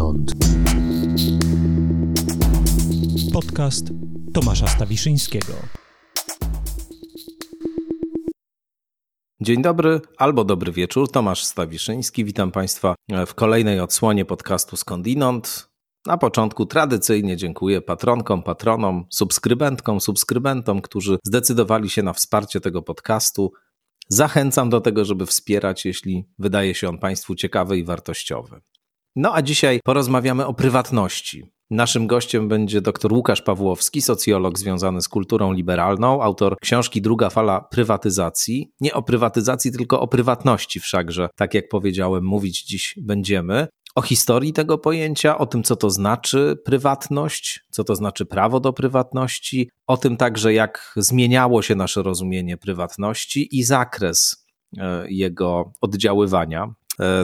skądinąd. Podcast Tomasza Stawiszyńskiego. Dzień dobry albo dobry wieczór. Tomasz Stawiszyński. Witam Państwa w kolejnej odsłonie podcastu Skądinąd. Na początku tradycyjnie dziękuję patronkom, patronom, subskrybentkom, subskrybentom, którzy zdecydowali się na wsparcie tego podcastu. Zachęcam do tego, żeby wspierać, jeśli wydaje się on Państwu ciekawy i wartościowy. No a dzisiaj porozmawiamy o prywatności. Naszym gościem będzie dr Łukasz Pawłowski, socjolog związany z kulturą liberalną, autor książki Druga fala prywatyzacji. Nie o prywatyzacji, tylko o prywatności wszakże, tak jak powiedziałem, mówić dziś będziemy. O historii tego pojęcia, o tym, co to znaczy prywatność, co to znaczy prawo do prywatności, o tym także, jak zmieniało się nasze rozumienie prywatności i zakres e, jego oddziaływania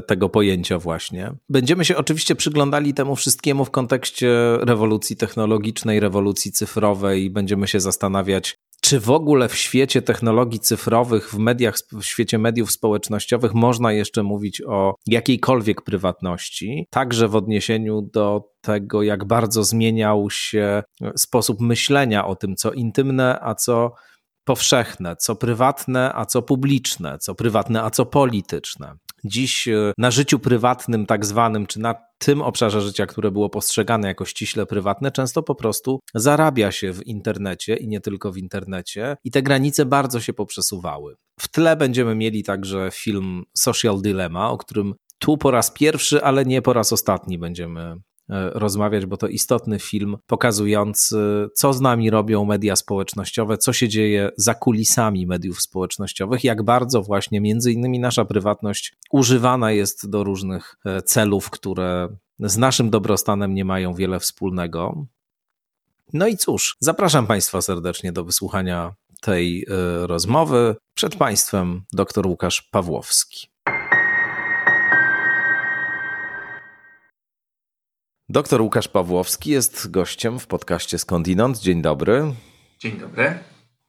tego pojęcia właśnie. Będziemy się oczywiście przyglądali temu wszystkiemu w kontekście rewolucji technologicznej, rewolucji cyfrowej. Będziemy się zastanawiać, czy w ogóle w świecie technologii cyfrowych, w mediach, w świecie mediów społecznościowych można jeszcze mówić o jakiejkolwiek prywatności, także w odniesieniu do tego, jak bardzo zmieniał się sposób myślenia o tym, co intymne, a co powszechne, co prywatne, a co publiczne, co prywatne, a co polityczne. Dziś e, na życiu prywatnym, tak zwanym, czy na tym obszarze życia, które było postrzegane jako ściśle prywatne, często po prostu zarabia się w internecie i nie tylko w internecie, i te granice bardzo się poprzesuwały. W tle będziemy mieli także film Social Dilemma, o którym tu po raz pierwszy, ale nie po raz ostatni będziemy rozmawiać, bo to istotny film pokazujący, co z nami robią media społecznościowe, co się dzieje za kulisami mediów społecznościowych, jak bardzo właśnie między innymi nasza prywatność używana jest do różnych e, celów, które z naszym dobrostanem nie mają wiele wspólnego. No i cóż, zapraszam Państwa serdecznie do wysłuchania tej e, rozmowy. Przed Państwem dr Łukasz Pawłowski. Doktor Łukasz Pawłowski jest gościem w podcaście Skądinąd. Dzień dobry. Dzień dobry.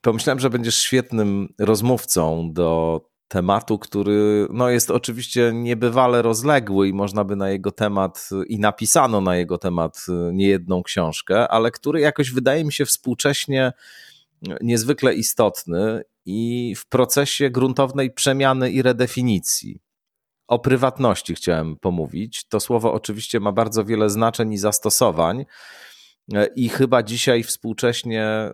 Pomyślałem, że będziesz świetnym rozmówcą do tematu, który no, jest oczywiście niebywale rozległy i można by na jego temat i napisano na jego temat niejedną książkę, ale który jakoś wydaje mi się współcześnie niezwykle istotny i w procesie gruntownej przemiany i redefinicji. O prywatności chciałem pomówić. To słowo oczywiście ma bardzo wiele znaczeń i zastosowań, e, i chyba dzisiaj współcześnie e,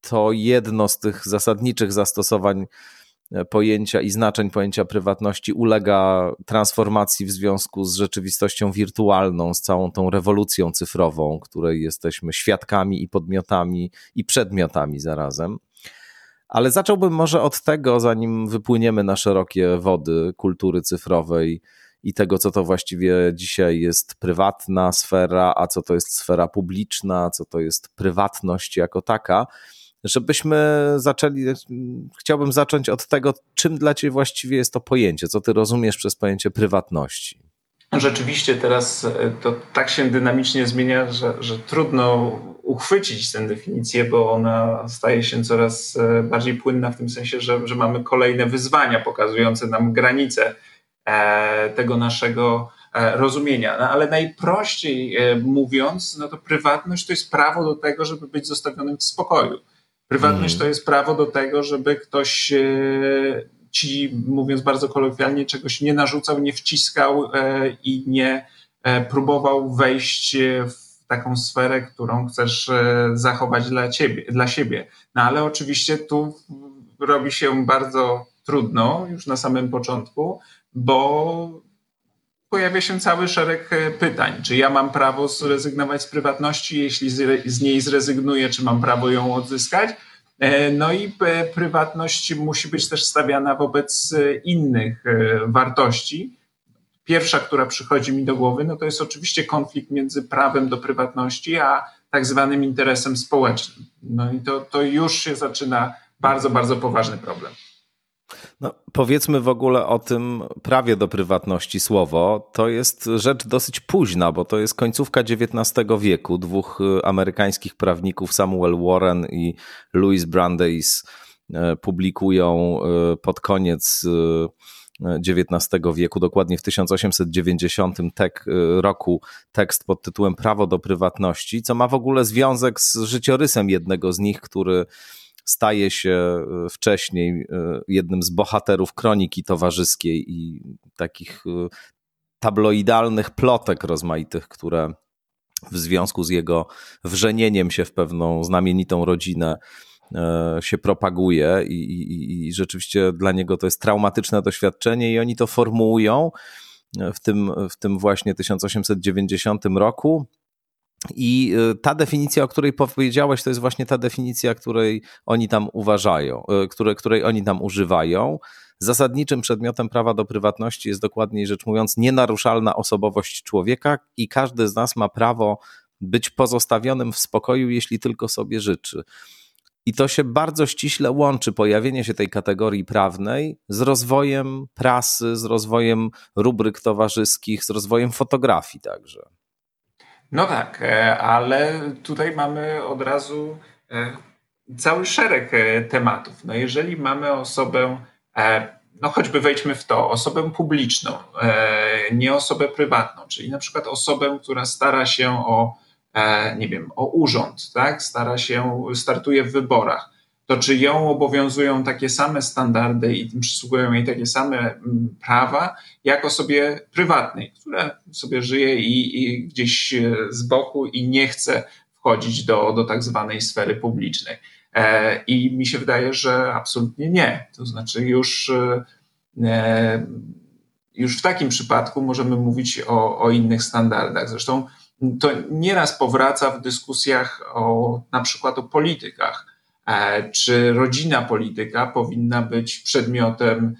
to jedno z tych zasadniczych zastosowań e, pojęcia i znaczeń pojęcia prywatności ulega transformacji w związku z rzeczywistością wirtualną, z całą tą rewolucją cyfrową, której jesteśmy świadkami i podmiotami i przedmiotami zarazem. Ale zacząłbym może od tego, zanim wypłyniemy na szerokie wody kultury cyfrowej i tego, co to właściwie dzisiaj jest prywatna sfera, a co to jest sfera publiczna, co to jest prywatność jako taka. Żebyśmy zaczęli, chciałbym zacząć od tego, czym dla Ciebie właściwie jest to pojęcie, co Ty rozumiesz przez pojęcie prywatności. Rzeczywiście teraz e, to tak się dynamicznie zmienia, że, że trudno uchwycić tę definicję, bo ona staje się coraz e, bardziej płynna w tym sensie, że, że mamy kolejne wyzwania pokazujące nam granice e, tego naszego rozumienia. No, ale najprościej mówiąc, no to prywatność to jest prawo do tego, żeby być zostawionym w spokoju. Prywatność mm. to jest prawo do tego, żeby ktoś ci, mówiąc bardzo kolokwialnie, czegoś nie narzucał, nie wciskał e, i nie e, próbował wejść w taką sferę, którą chcesz e, zachować dla, ciebie, dla siebie. No ale oczywiście tu robi się bardzo trudno już na samym początku, bo pojawia się cały szereg pytań. Czy ja mam prawo zrezygnować z prywatności? Jeśli z niej zrezygnuję, czy mam prawo ją odzyskać? E, no i e, prywatność musi być też stawiana wobec e, innych wartości. Pierwsza, która przychodzi mi do głowy, no to jest oczywiście konflikt między prawem do prywatności, a tak zwanym interesem społecznym. No i to, to już się zaczyna bardzo, bardzo poważny problem. No, powiedzmy w ogóle o tym prawie do prywatności słowo. To jest rzecz dosyć późna, bo to jest końcówka XIX wieku. Dwóch y, amerykańskich prawników, Samuel Warren i Louis Brandeis, y, publikują y, pod koniec XIX wieku, dokładnie w 1890 tek, roku, tekst pod tytułem Prawo do prywatności, co ma w ogóle związek z życiorysem jednego z nich, który staje się wcześniej jednym z bohaterów kroniki towarzyskiej i takich tabloidalnych plotek rozmaitych, które w związku z jego wrzenieniem się w pewną znamienitą rodzinę e, się propaguje i, i, i, rzeczywiście dla niego to jest traumatyczne doświadczenie i oni to formułują w tym, w tym właśnie 1890 roku. I e, ta definicja, o której powiedziałeś, to jest właśnie ta definicja, której oni tam uważają, e, które, której oni tam używają. Zasadniczym przedmiotem prawa do prywatności jest dokładniej rzecz mówiąc nienaruszalna osobowość człowieka i każdy z nas ma prawo być pozostawionym w spokoju, jeśli tylko sobie życzy. I to się bardzo ściśle łączy, pojawienie się tej kategorii prawnej z rozwojem prasy, z rozwojem rubryk towarzyskich, z rozwojem fotografii także. No tak, e, ale tutaj mamy od razu e, cały szereg e, tematów. No jeżeli mamy osobę no choćby wejdźmy w to, osobę publiczną, nie osobę prywatną, czyli na przykład osobę, która stara się o, nie wiem, o urząd, tak? stara się, startuje w wyborach, to czy ją obowiązują takie same standardy i przysługują jej takie same mm, prawa, jak osobie prywatnej, która sobie żyje i, i gdzieś z boku i nie chce wchodzić do, do tak zwanej sfery publicznej. E, I mi się wydaje, że absolutnie nie. To znaczy, już, e, już w takim przypadku możemy mówić o, o innych standardach. Zresztą to nieraz powraca w dyskusjach o na przykład o politykach. E, czy rodzina polityka powinna być przedmiotem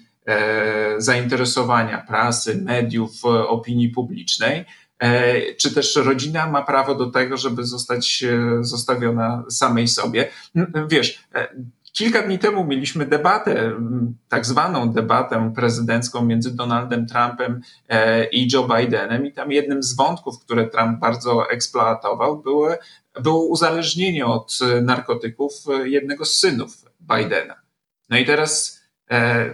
zainteresowania prasy, mediów, opinii publicznej? E, czy też rodzina ma prawo do tego, żeby zostać e, zostawiona samej sobie. Wiesz, e, kilka dni temu mieliśmy debatę, tak zwaną debatę prezydencką między Donaldem Trumpem i Joe Bidenem i tam jednym z wątków, które Trump bardzo eksploatował, było, było uzależnienie od narkotyków jednego z synów Bidena. No i teraz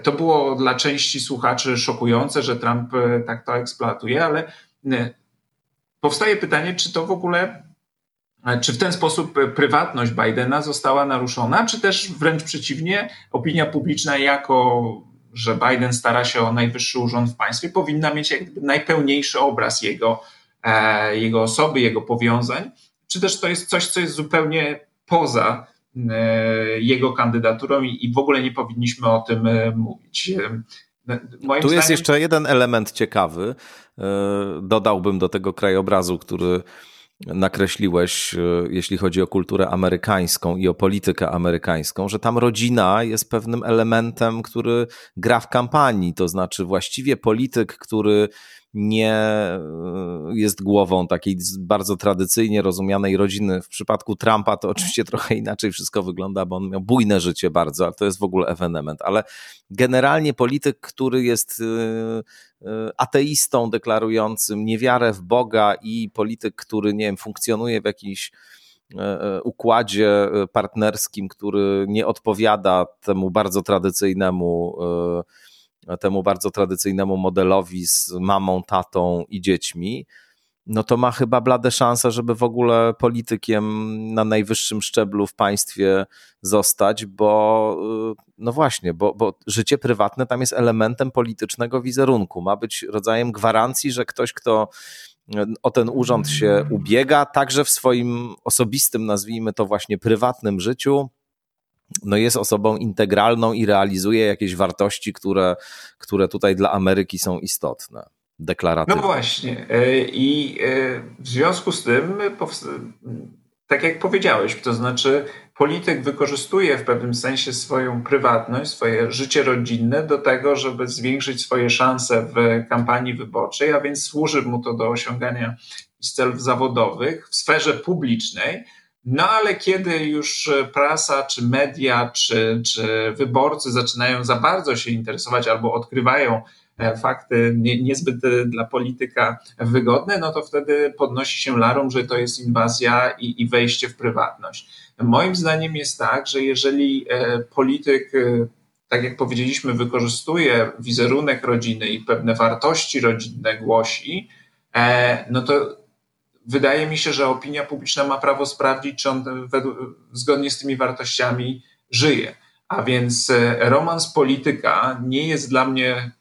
to było dla części słuchaczy szokujące, że Trump tak to eksploatuje, ale powstaje pytanie, czy to w ogóle, czy w ten sposób prywatność Bidena została naruszona, czy też wręcz przeciwnie, opinia publiczna jako że Biden stara się o najwyższy urząd w państwie, powinna mieć jakby najpełniejszy obraz jego, e, jego osoby, jego powiązań, czy też to jest coś, co jest zupełnie poza e, jego kandydaturą i, w ogóle nie powinniśmy o tym e, mówić. Moim tu jest jeszcze jeden element ciekawy. E, dodałbym do tego krajobrazu, który nakreśliłeś, e, jeśli chodzi o kulturę amerykańską i o politykę amerykańską, że tam rodzina jest pewnym elementem, który gra w kampanii. To znaczy, właściwie polityk, który nie e, jest głową takiej bardzo tradycyjnie rozumianej rodziny. W przypadku Trumpa to oczywiście trochę inaczej wszystko wygląda, bo on miał bujne życie bardzo, ale to jest w ogóle ewenement. Ale generalnie polityk, który jest e, ateistą deklarującym niewiarę w Boga i polityk, który nie wiem, funkcjonuje w jakiejś układzie partnerskim, który nie odpowiada temu bardzo tradycyjnemu temu bardzo tradycyjnemu modelowi z mamą, tatą i dziećmi, no to ma chyba blade szanse, żeby w ogóle politykiem na najwyższym szczeblu w państwie zostać, bo no właśnie, bo, bo życie prywatne tam jest elementem politycznego wizerunku. Ma być rodzajem gwarancji, że ktoś, kto o ten urząd się ubiega, także w swoim osobistym, nazwijmy to właśnie prywatnym życiu, no jest osobą integralną i realizuje jakieś wartości, które, które tutaj dla Ameryki są istotne. No właśnie. E, I e, w związku z tym, tak jak powiedziałeś, to znaczy polityk wykorzystuje w pewnym sensie swoją prywatność, swoje życie rodzinne do tego, żeby zwiększyć swoje szanse w kampanii wyborczej, a więc służy mu to do osiągania celów zawodowych w sferze publicznej, no ale kiedy już prasa, czy media, czy, czy wyborcy zaczynają za bardzo się interesować albo odkrywają e, fakty nie, niezbyt dla polityka wygodne, no to wtedy podnosi się larum, że to jest inwazja i, i wejście w prywatność. Moim zdaniem jest tak, że jeżeli e, polityk, e, tak jak powiedzieliśmy, wykorzystuje wizerunek rodziny i pewne wartości rodzinne głosi, e, no to wydaje mi się, że opinia publiczna ma prawo sprawdzić, czy on zgodnie z tymi wartościami żyje. A więc e, romans polityka nie jest dla mnie e,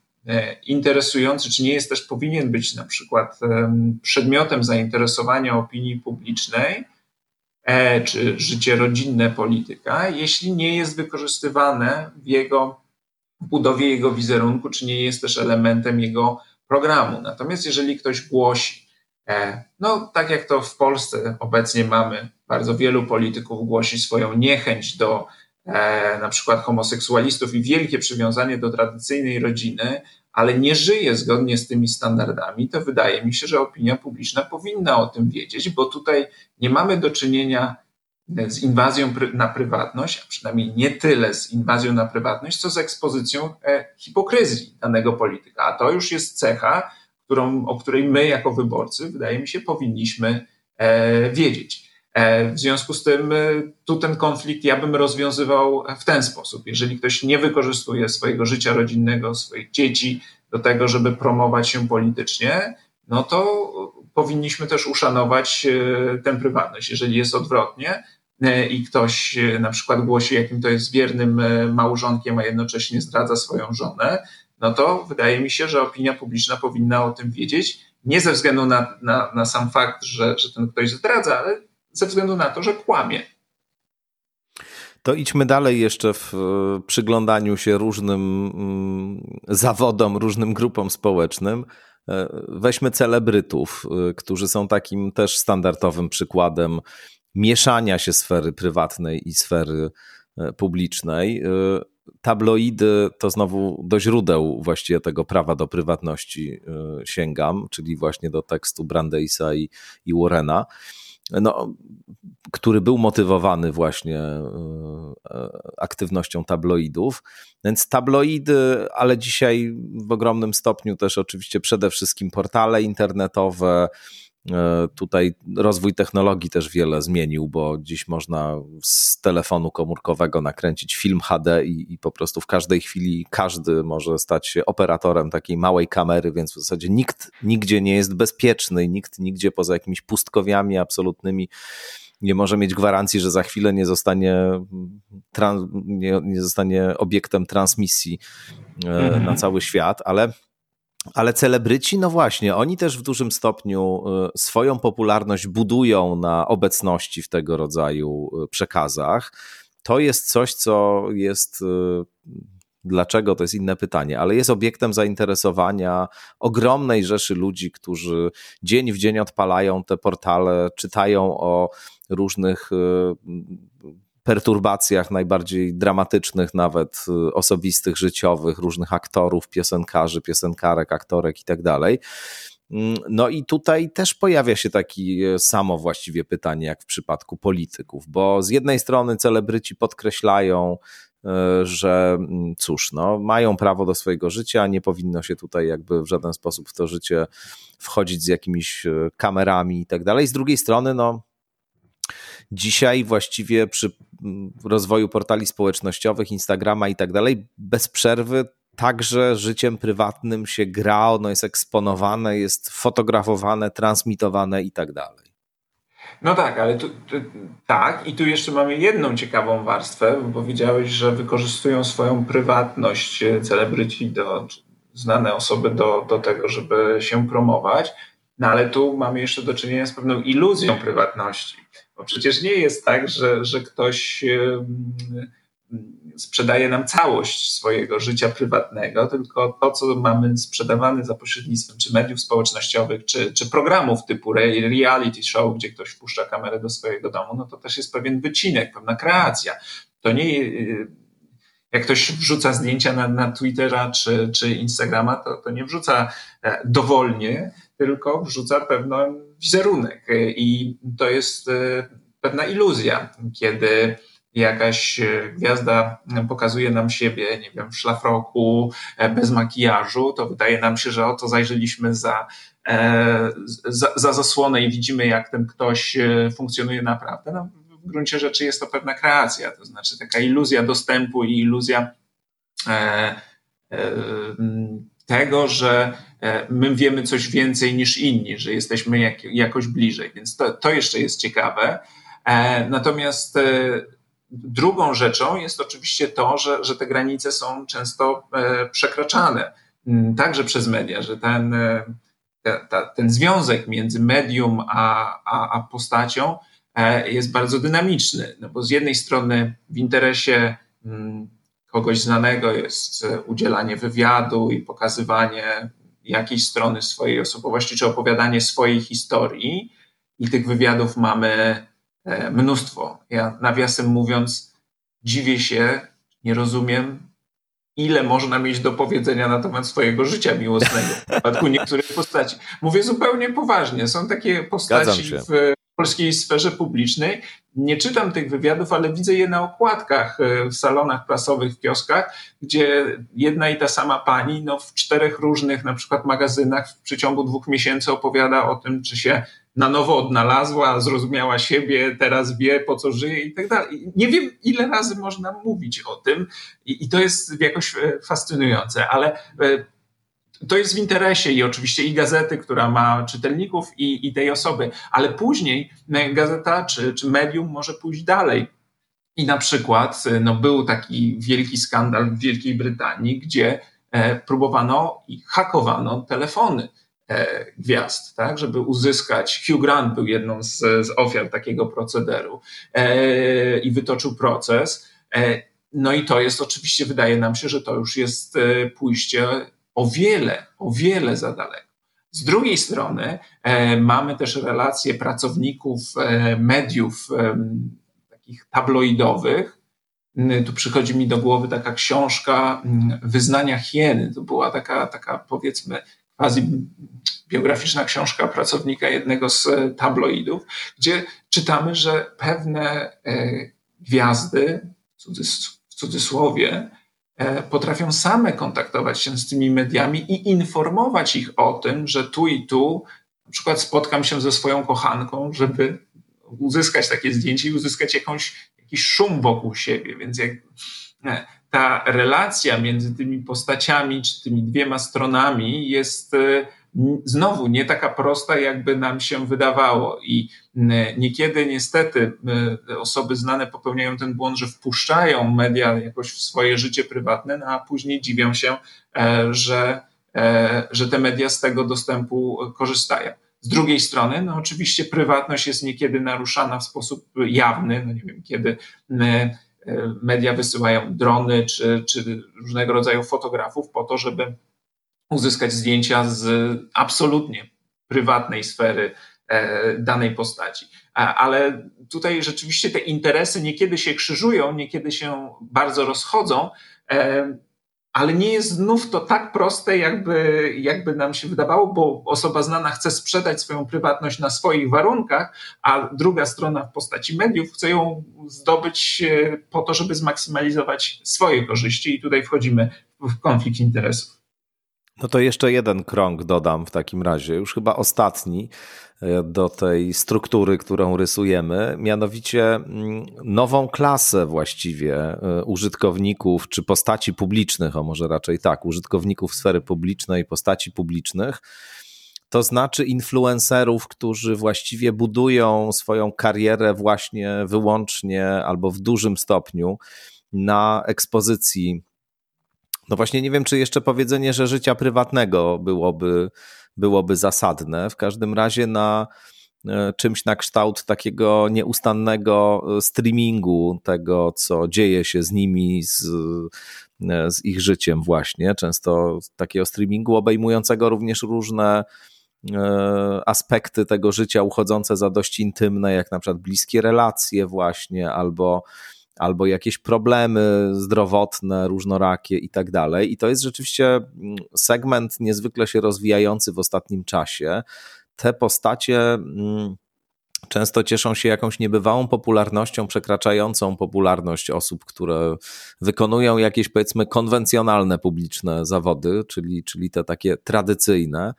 interesujący, czy nie jest też powinien być na przykład przedmiotem zainteresowania opinii publicznej, E, czy życie rodzinne polityka, jeśli nie jest wykorzystywane w jego w budowie jego wizerunku, czy nie jest też elementem jego programu. Natomiast jeżeli ktoś głosi, e, no tak jak to w Polsce obecnie mamy, bardzo wielu polityków głosi swoją niechęć do e, na przykład homoseksualistów i wielkie przywiązanie do tradycyjnej rodziny, ale nie żyje zgodnie z tymi standardami, to wydaje mi się, że opinia publiczna powinna o tym wiedzieć, bo tutaj nie mamy do czynienia z inwazją na prywatność, a przynajmniej nie tyle z inwazją na prywatność, co z ekspozycją e, hipokryzji danego polityka. A to już jest cecha, którą, o której my jako wyborcy, wydaje mi się, powinniśmy e, wiedzieć. E, w związku z tym tu ten konflikt ja bym rozwiązywał w ten sposób. Jeżeli ktoś nie wykorzystuje swojego życia rodzinnego, swoich dzieci do tego, żeby promować się politycznie, no to powinniśmy też uszanować tę prywatność. Jeżeli jest odwrotnie, E, i ktoś e, na przykład głosi, jakim to jest wiernym e, małżonkiem, a jednocześnie zdradza swoją żonę, no to wydaje mi się, że opinia publiczna powinna o tym wiedzieć, nie ze względu na, na, na sam fakt, że, że ten ktoś zdradza, ale ze względu na to, że kłamie. To idźmy dalej jeszcze w przyglądaniu się różnym mm, zawodom, różnym grupom społecznym. Weźmy celebrytów, którzy są takim też standardowym przykładem mieszania się sfery prywatnej i sfery e, publicznej. E, tabloidy to znowu do źródeł właściwie tego prawa do prywatności e, sięgam, czyli właśnie do tekstu Brandeisa i, i Warrena. No, który był motywowany właśnie aktywnością tabloidów. Więc tabloidy, ale dzisiaj w ogromnym stopniu też oczywiście przede wszystkim portale internetowe, E, tutaj rozwój technologii też wiele zmienił, bo dziś można z telefonu komórkowego nakręcić film HD i, i, po prostu w każdej chwili każdy może stać się operatorem takiej małej kamery, więc w zasadzie nikt nigdzie nie jest bezpieczny i nikt nigdzie poza jakimiś pustkowiami absolutnymi nie może mieć gwarancji, że za chwilę nie zostanie, nie, nie zostanie obiektem transmisji e, mhm. na cały świat, ale ale celebryci, no właśnie, oni też w dużym stopniu y, swoją popularność budują na obecności w tego rodzaju y, przekazach. To jest coś, co jest. Y, dlaczego to jest inne pytanie, ale jest obiektem zainteresowania ogromnej rzeszy ludzi, którzy dzień w dzień odpalają te portale, czytają o różnych perturbacjach najbardziej dramatycznych, nawet y, osobistych, życiowych, różnych aktorów, piosenkarzy, piosenkarek, aktorek i tak dalej. Mm, no i tutaj też pojawia się takie samo właściwie pytanie, jak w przypadku polityków, bo z jednej strony celebryci podkreślają, y, że mm, cóż, no, mają prawo do swojego życia, nie powinno się tutaj jakby w żaden sposób w to życie wchodzić z jakimiś y, kamerami i tak dalej. Z drugiej strony, no, dzisiaj właściwie przy rozwoju portali społecznościowych, Instagrama i tak dalej, bez przerwy także życiem prywatnym się gra, ono jest eksponowane, jest fotografowane, transmitowane i tak dalej. No tak, ale tu, tu, tak, i tu jeszcze mamy jedną ciekawą warstwę, bo powiedziałeś, że wykorzystują swoją prywatność e, celebryci, do, znane osoby do, do tego, żeby się promować. No ale tu mamy jeszcze do czynienia z pewną iluzją prywatności. Bo przecież nie jest tak, że, że ktoś sprzedaje nam całość swojego życia prywatnego, tylko to, co mamy sprzedawane za pośrednictwem czy mediów społecznościowych, czy, czy programów typu reality show, gdzie ktoś wpuszcza kamerę do swojego domu, no to też jest pewien wycinek, pewna kreacja. To nie jak ktoś wrzuca zdjęcia na, na Twittera czy, czy Instagrama, to, to nie wrzuca e, dowolnie, tylko wrzuca pewien wizerunek. I to jest e, pewna iluzja, kiedy jakaś e, gwiazda pokazuje nam siebie, nie wiem, w szlafroku, bez makijażu, to wydaje nam się, że oto zajrzeliśmy za, za, za zasłonę i widzimy, jak ten ktoś funkcjonuje naprawdę. No, w gruncie rzeczy jest to pewna kreacja, to znaczy taka iluzja dostępu i iluzja tego, że my wiemy coś więcej niż inni, że jesteśmy jak, jakoś bliżej, więc to, to jeszcze jest ciekawe. Natomiast drugą rzeczą jest oczywiście to, że, że te granice są często przekraczane także przez media, że ten ta, ten związek między medium a, a, a postacią e, jest bardzo dynamiczny, no bo z jednej strony w interesie mm, kogoś znanego jest e, udzielanie wywiadu i pokazywanie jakiejś strony swojej osobowości, czy opowiadanie swojej historii, i tych wywiadów mamy e, mnóstwo. Ja nawiasem mówiąc, dziwię się, nie rozumiem, ile można mieć do powiedzenia na temat swojego życia miłosnego w przypadku niektórych postaci. Mówię zupełnie poważnie. Są takie postaci w polskiej sferze publicznej. Nie czytam tych wywiadów, ale widzę je na okładkach e, w salonach prasowych, w kioskach, gdzie jedna i ta sama pani no, w czterech różnych na przykład magazynach w przeciągu dwóch miesięcy opowiada o tym, czy się na nowo odnalazła, zrozumiała siebie, teraz wie po co żyje i tak dalej. Nie wiem, ile razy można mówić o tym i, i to jest jakoś e, fascynujące, ale e, to jest w interesie i oczywiście i gazety, która ma czytelników, i, i tej osoby, ale później e, gazeta czy, czy medium może pójść dalej. I na przykład no, był taki wielki skandal w Wielkiej Brytanii, gdzie próbowano i hakowano telefony E, gwiazd, tak, żeby uzyskać. Hugh Grant był jedną z, z ofiar takiego procederu e, i wytoczył proces. E, no i to jest oczywiście, wydaje nam się, że to już jest e, pójście o wiele, o wiele za daleko. Z drugiej strony e, mamy też relacje pracowników e, mediów takich tabloidowych, tu przychodzi mi do głowy taka książka Wyznania Hieny. To była taka, taka powiedzmy, quasi biograficzna książka pracownika jednego z e, tabloidów, gdzie czytamy, że pewne e, gwiazdy, w cudzysłowie, e, potrafią same kontaktować się z tymi mediami i informować ich o tym, że tu i tu na przykład spotkam się ze swoją kochanką, żeby uzyskać takie zdjęcie i uzyskać jakąś, jakiś szum wokół siebie. Więc jak ta relacja między tymi postaciami, czy tymi dwiema stronami jest znowu nie taka prosta, jakby nam się wydawało. I niekiedy niestety osoby znane popełniają ten błąd, że wpuszczają media jakoś w swoje życie prywatne, no a później dziwią się, e, że, e, że te media z tego dostępu korzystają. Z drugiej strony, no oczywiście prywatność jest niekiedy naruszana w sposób jawny, no nie wiem, kiedy media wysyłają drony czy, czy różnego rodzaju fotografów po to, żeby uzyskać zdjęcia z absolutnie prywatnej sfery e, danej postaci. Ale tutaj rzeczywiście te interesy niekiedy się krzyżują, niekiedy się bardzo rozchodzą, e, ale nie jest znów to tak proste, jakby, jakby nam się wydawało, bo osoba znana chce sprzedać swoją prywatność na swoich warunkach, a druga strona w postaci mediów chce ją zdobyć e, po to, żeby zmaksymalizować swoje korzyści, i tutaj wchodzimy w konflikt interesów. No to jeszcze jeden krąg dodam w takim razie, już chyba ostatni e, do tej struktury, którą rysujemy, mianowicie mm, nową klasę właściwie e, użytkowników czy postaci publicznych, a może raczej tak, użytkowników sfery publicznej, postaci publicznych. To znaczy influencerów, którzy właściwie budują swoją karierę właśnie wyłącznie albo w dużym stopniu na ekspozycji no właśnie nie wiem, czy jeszcze powiedzenie, że życia prywatnego byłoby, byłoby zasadne. W każdym razie na e, czymś na kształt takiego nieustannego e, streamingu tego, co dzieje się z nimi, z, e, z ich życiem właśnie. Często takiego streamingu obejmującego również różne aspekty tego życia uchodzące za dość intymne, jak na przykład bliskie relacje właśnie, albo albo jakieś problemy zdrowotne, różnorakie i tak dalej. I to jest rzeczywiście mm, segment niezwykle się rozwijający w ostatnim czasie. Te postacie mm, często cieszą się jakąś niebywałą popularnością, przekraczającą popularność osób, które wykonują jakieś powiedzmy konwencjonalne publiczne zawody, czyli, czyli te takie tradycyjne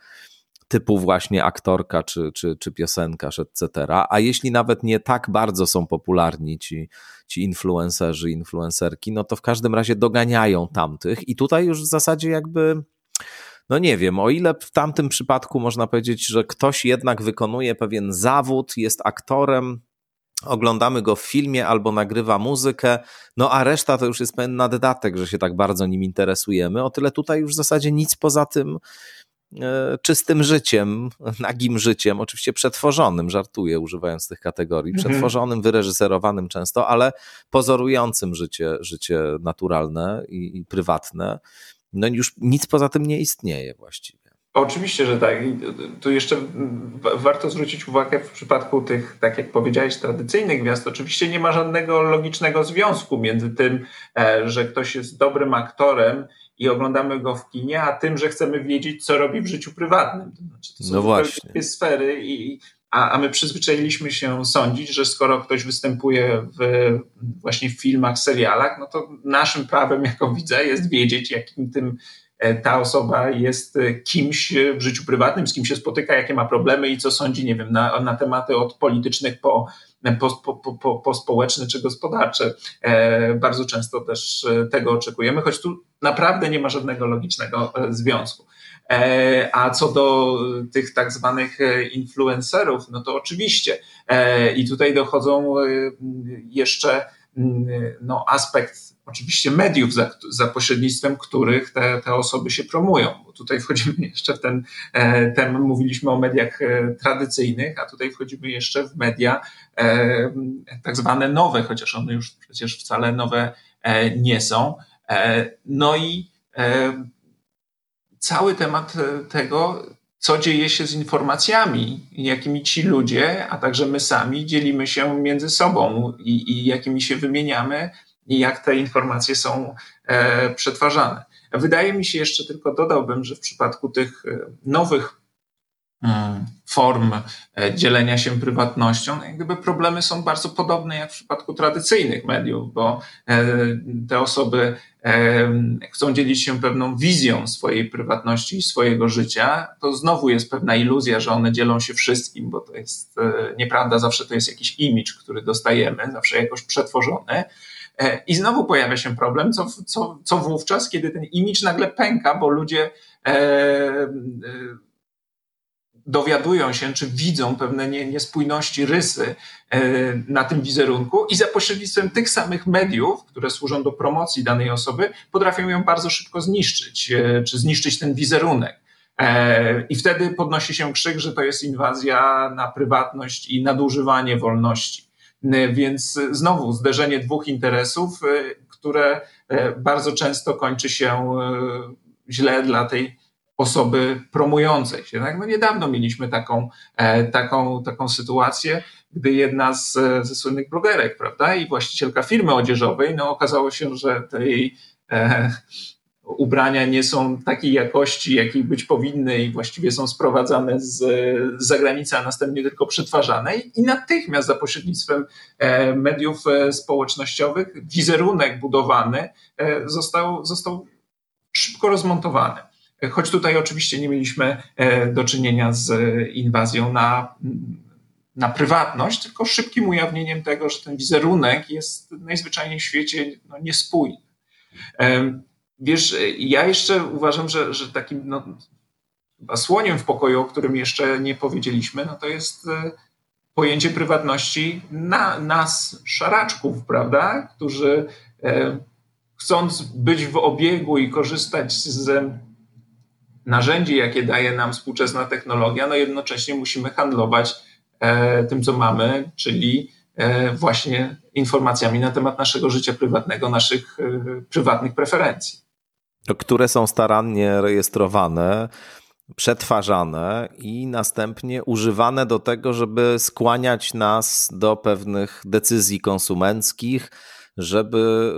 typu właśnie aktorka czy, czy, czy piosenkarz, etc. A jeśli nawet nie tak bardzo są popularni ci, ci influencerzy, influencerki, no to w każdym razie doganiają tamtych i tutaj już w zasadzie jakby no nie wiem, o ile w tamtym przypadku można powiedzieć, że ktoś jednak wykonuje pewien zawód, jest aktorem, oglądamy go w filmie albo nagrywa muzykę, no a reszta to już jest pewien naddatek, że się tak bardzo nim interesujemy. O tyle tutaj już w zasadzie nic poza tym czystym życiem, nagim życiem, oczywiście przetworzonym, żartuję używając tych kategorii, mhm. przetworzonym, wyreżyserowanym często, ale pozorującym życie, życie naturalne i, i prywatne. No już nic poza tym nie istnieje właściwie. Oczywiście, że tak. Tu jeszcze warto zwrócić uwagę w przypadku tych, tak jak powiedziałeś, tradycyjnych gwiazd, oczywiście nie ma żadnego logicznego związku między tym, e, że ktoś jest dobrym aktorem i oglądamy go w kinie, a tym, że chcemy wiedzieć, co robi w życiu prywatnym. To znaczy, to są no właśnie. dwie sfery i a, a my przyzwyczailiśmy się sądzić, że skoro ktoś występuje w, właśnie w filmach, serialach, no to naszym prawem jako widza jest wiedzieć, jakim tym E, ta osoba jest e, kimś w życiu prywatnym, z kim się spotyka, jakie ma problemy i co sądzi, nie wiem, na, na tematy od politycznych po, po, po, po, czy gospodarcze. E, bardzo często też tego oczekujemy, choć tu naprawdę nie ma żadnego logicznego związku. A co do tych tak zwanych influencerów, no to oczywiście. I tutaj dochodzą jeszcze no, aspekt oczywiście mediów, za, za pośrednictwem których te, te osoby się promują. Bo tutaj wchodzimy jeszcze w ten e, temat, mówiliśmy o mediach e, tradycyjnych, a tutaj wchodzimy jeszcze w media e, tak zwane nowe, chociaż one już przecież wcale nowe nie są. No i cały temat tego, co dzieje się z informacjami, jakimi ci ludzie, a także my sami dzielimy się między sobą i, i jakimi się wymieniamy, i jak te informacje są e, przetwarzane. Wydaje mi się jeszcze tylko dodałbym, że w przypadku tych e, nowych form e, dzielenia się prywatnością, no jak gdyby problemy są bardzo podobne jak w przypadku tradycyjnych mediów, bo te osoby chcą dzielić się pewną wizją swojej prywatności i swojego życia, to znowu jest pewna iluzja, że one dzielą się wszystkim, bo to jest nieprawda, zawsze to jest jakiś imidż, który dostajemy, zawsze jakoś przetworzony. E, I znowu pojawia się problem, co, co, co wówczas, kiedy ten imidż nagle pęka, bo ludzie e, e, dowiadują się, czy widzą pewne nie, niespójności, rysy e, na tym wizerunku i za pośrednictwem tych samych mediów, które służą do promocji danej osoby, potrafią ją bardzo szybko zniszczyć, e, czy zniszczyć ten wizerunek. E, I wtedy podnosi się krzyk, że to jest inwazja na prywatność i nadużywanie wolności. Więc znowu zderzenie dwóch interesów, które bardzo często kończy się źle dla tej osoby promującej się. Tak? No niedawno mieliśmy taką, taką, taką sytuację, gdy jedna z, ze słynnych blogerek, prawda, i właścicielka firmy odzieżowej, no okazało się, że tej ubrania nie są takiej jakości, jakiej być powinny i właściwie są sprowadzane z, zagranicy, a następnie tylko przetwarzane i natychmiast za pośrednictwem e, mediów e, społecznościowych wizerunek budowany e, został, został szybko rozmontowany. Choć tutaj oczywiście nie mieliśmy do czynienia z inwazją na, na prywatność, tylko szybkim ujawnieniem tego, że ten wizerunek jest najzwyczajniej w świecie no, niespójny. Wiesz, ja jeszcze uważam, że, że takim no, słoniem w pokoju, o którym jeszcze nie powiedzieliśmy, no to jest e, pojęcie prywatności na, nas, szaraczków, prawda? Którzy e, chcąc być w obiegu i korzystać z narzędzi, jakie daje nam współczesna technologia, no jednocześnie musimy handlować e, tym, co mamy, czyli właśnie informacjami na temat naszego życia prywatnego, naszych prywatnych preferencji. Które są starannie rejestrowane, przetwarzane i następnie używane do tego, żeby skłaniać nas do pewnych decyzji konsumenckich, żeby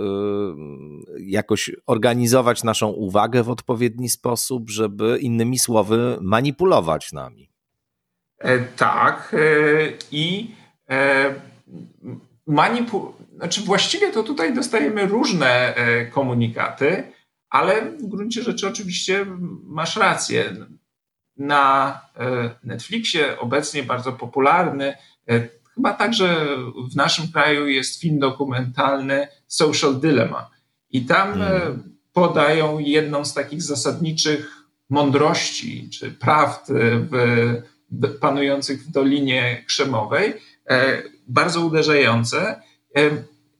y, jakoś organizować naszą uwagę w odpowiedni sposób, żeby innymi słowy manipulować nami. E, tak. E, I e, manipu... znaczy właściwie to tutaj dostajemy różne komunikaty ale w gruncie rzeczy oczywiście masz rację. na Netflixie obecnie bardzo popularny, chyba także w naszym kraju jest film dokumentalny Social Dilemma. I tam hmm. podają jedną z takich zasadniczych mądrości czy prawd w, panujących w Dolinie Krzemowej, bardzo uderzające.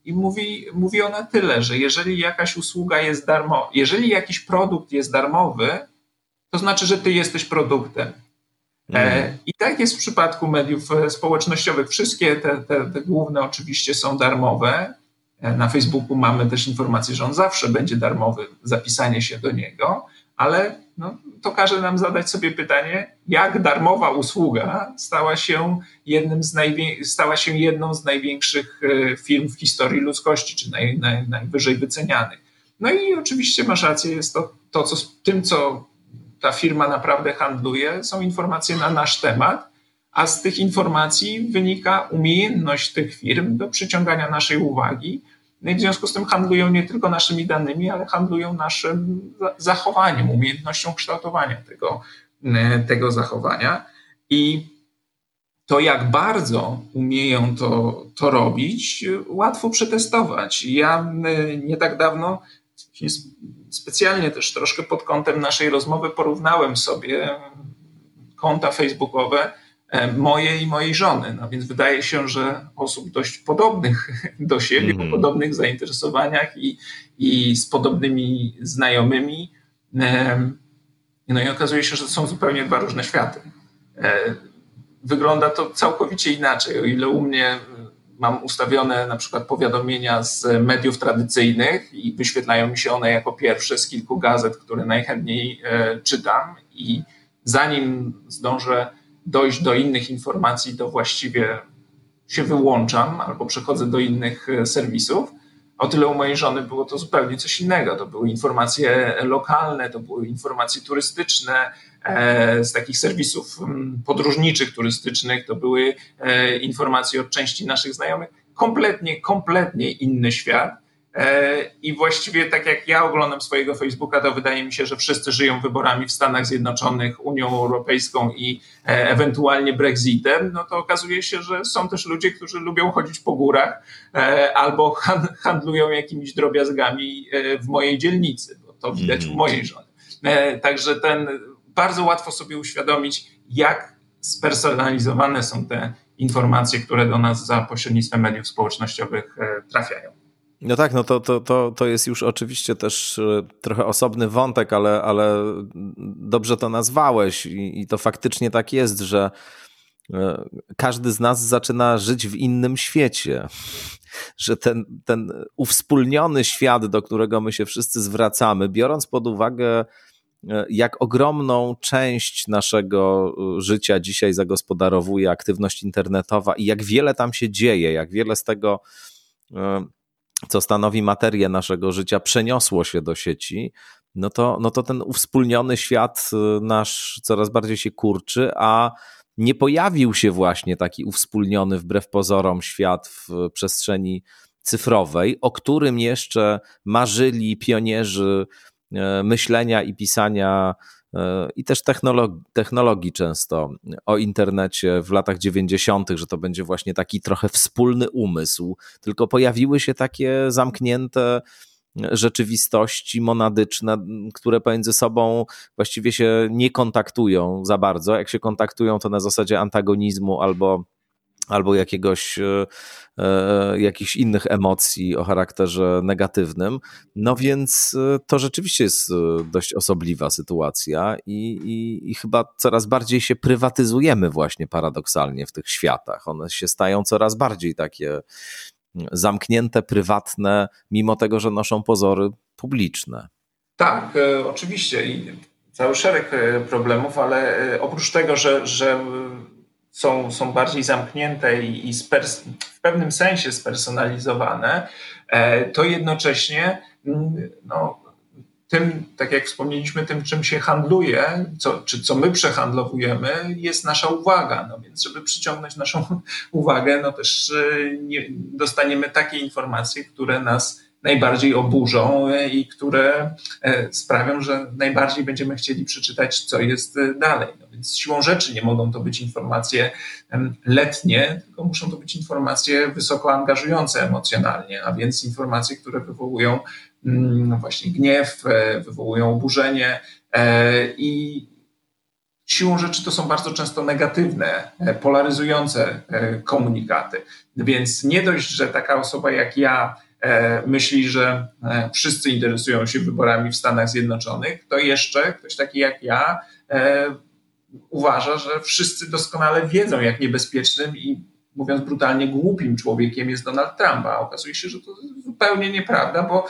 I mówi, mówi ona tyle, że jeżeli jakaś usługa jest darmowa, jeżeli jakiś produkt jest darmowy, to znaczy, że ty jesteś produktem. Mm. I tak jest w przypadku mediów e, społecznościowych. Wszystkie te, te, te, główne oczywiście są darmowe. E, na Facebooku mamy też informację, że on zawsze będzie darmowy, zapisanie się do niego, ale no, to każe nam zadać sobie pytanie, jak darmowa usługa stała się, jednym z najwię- stała się jedną z największych e, firm w historii ludzkości, czy naj, naj, najwyżej wycenianych. No i oczywiście masz rację, jest to, to co, tym, co ta firma naprawdę handluje, są informacje na nasz temat, a z tych informacji wynika umiejętność tych firm do przyciągania naszej uwagi, no i w związku z tym handlują nie tylko naszymi danymi, ale handlują naszym zachowaniem, umiejętnością kształtowania tego, e, tego zachowania. I to, jak bardzo umieją to, to robić, łatwo przetestować. Ja e, nie tak dawno specjalnie też troszkę pod kątem naszej rozmowy porównałem sobie konta facebookowe E, moje i mojej żony. No więc wydaje się, że osób dość podobnych do siebie, mm. o podobnych zainteresowaniach i, i z podobnymi znajomymi. No i okazuje się, że to są zupełnie dwa różne światy. E, wygląda to całkowicie inaczej. O ile u mnie mam ustawione na przykład powiadomienia z mediów tradycyjnych i wyświetlają mi się one jako pierwsze z kilku gazet, które najchętniej e, czytam i zanim zdążę dojść do innych informacji, to właściwie się wyłączam albo przechodzę do innych e, serwisów. O tyle u mojej żony było to zupełnie coś innego. To były informacje lokalne, to były informacje turystyczne e, z takich serwisów podróżniczych, turystycznych, to były e, informacje od części naszych znajomych. Kompletnie, kompletnie inny świat. E, I właściwie tak jak ja oglądam swojego Facebooka, to wydaje mi się, że wszyscy żyją wyborami w Stanach Zjednoczonych, Unią Europejską i e, ewentualnie Brexitem, no to okazuje się, że są też ludzie, którzy lubią chodzić po górach e, albo handlują jakimiś drobiazgami w mojej dzielnicy, bo to widać u mhm. mojej żony. Także ten bardzo łatwo sobie uświadomić, jak spersonalizowane są te informacje, które do nas za pośrednictwem mediów społecznościowych trafiają. No tak, no to, to, to, to jest już oczywiście też e, trochę osobny wątek, ale, ale dobrze to nazwałeś i, i to faktycznie tak jest, że e, każdy z nas zaczyna żyć w innym świecie. Że ten, ten uwspólniony świat, do którego my się wszyscy zwracamy, biorąc pod uwagę, e, jak ogromną część naszego życia dzisiaj zagospodarowuje aktywność internetowa i jak wiele tam się dzieje, jak wiele z tego co stanowi materię naszego życia, przeniosło się do sieci, no to, no to ten uwspólniony świat nasz coraz bardziej się kurczy, a nie pojawił się właśnie taki uwspólniony wbrew pozorom świat w przestrzeni cyfrowej, o którym jeszcze marzyli pionierzy myślenia i pisania i też technologii, technologii często o internecie w latach 90., że to będzie właśnie taki trochę wspólny umysł, tylko pojawiły się takie zamknięte rzeczywistości monadyczne, które pomiędzy sobą właściwie się nie kontaktują za bardzo. Jak się kontaktują, to na zasadzie antagonizmu albo albo jakiegoś, e, e, jakichś innych emocji o charakterze negatywnym. No więc e, to rzeczywiście jest dość osobliwa sytuacja i, i, i chyba coraz bardziej się prywatyzujemy właśnie paradoksalnie w tych światach. One się stają coraz bardziej takie zamknięte, prywatne, mimo tego, że noszą pozory publiczne. Tak, oczywiście i cały szereg problemów, ale oprócz tego, że, że są, są bardziej zamknięte i, i w pewnym sensie spersonalizowane, e, to jednocześnie mm, no, tym, tak jak wspomnieliśmy, tym, czym się handluje, co, czy co my przehandlowujemy, jest nasza uwaga. No więc, żeby przyciągnąć naszą uwagę, no też e, nie, dostaniemy takie informacje, które nas najbardziej oburzą i które sprawią, że najbardziej będziemy chcieli przeczytać, co jest dalej. No więc siłą rzeczy nie mogą to być informacje letnie, tylko muszą to być informacje wysoko angażujące emocjonalnie, a więc informacje, które wywołują mm, właśnie gniew, wywołują oburzenie i siłą rzeczy to są bardzo często negatywne, e, polaryzujące e, komunikaty. Więc nie dość, że taka osoba jak ja e, myśli, że wszyscy interesują się wyborami w Stanach Zjednoczonych, to jeszcze ktoś taki jak ja uważa, że wszyscy doskonale wiedzą, jak niebezpiecznym i mówiąc brutalnie, głupim człowiekiem jest Donald Trump, a okazuje się, że to zupełnie nieprawda, bo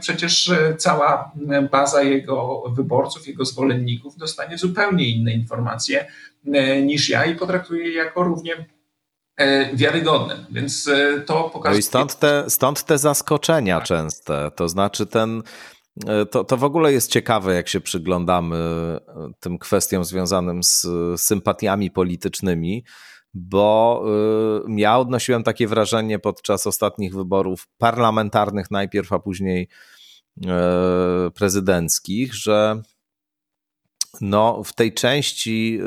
przecież cała baza jego wyborców, jego zwolenników dostanie zupełnie inne informacje niż ja i potraktuje je jako równie wiarygodne. Więc to pokazuje. No i stąd te, stąd te zaskoczenia tak. częste. To znaczy ten. To, to w ogóle jest ciekawe, jak się przyglądamy tym kwestiom związanym z sympatiami politycznymi bo ja odnosiłem takie wrażenie podczas ostatnich wyborów parlamentarnych najpierw, a później prezydenckich, że no, w tej części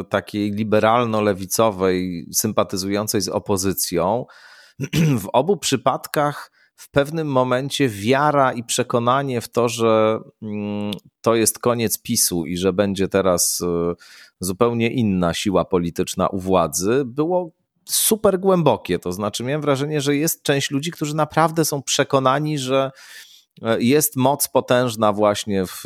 y, takiej liberalno-lewicowej, sympatyzującej z opozycją, w obu przypadkach w pewnym momencie wiara i przekonanie w to, że mm, to jest koniec PiSu i że będzie teraz zupełnie inna siła polityczna u władzy, było super głębokie. To znaczy, miałem wrażenie, że jest część ludzi, którzy naprawdę są przekonani, że e, jest moc potężna właśnie w,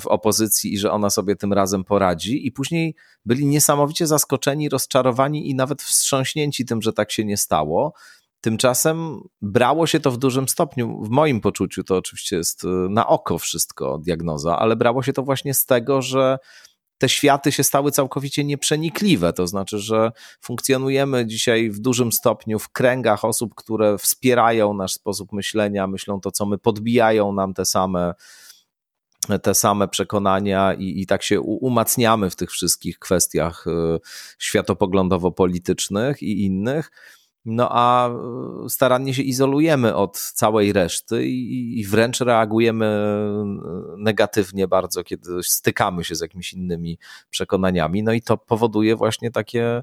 w opozycji i że ona sobie tym razem poradzi. I później byli niesamowicie zaskoczeni, rozczarowani i nawet wstrząśnięci tym, że tak się nie stało. Tymczasem brało się to w dużym stopniu, w moim poczuciu, to oczywiście jest e, na oko wszystko diagnoza, ale brało się to właśnie z tego, że te światy się stały całkowicie nieprzenikliwe. To znaczy, że funkcjonujemy dzisiaj w dużym stopniu w kręgach osób, które wspierają nasz sposób myślenia, myślą to, co my, podbijają nam te same te same przekonania i, i tak się umacniamy w tych wszystkich kwestiach y, światopoglądowo-politycznych i innych. No a e, starannie się izolujemy od całej reszty i, i, wręcz reagujemy e, negatywnie bardzo, kiedy stykamy się z jakimiś innymi przekonaniami. No i to powoduje właśnie takie,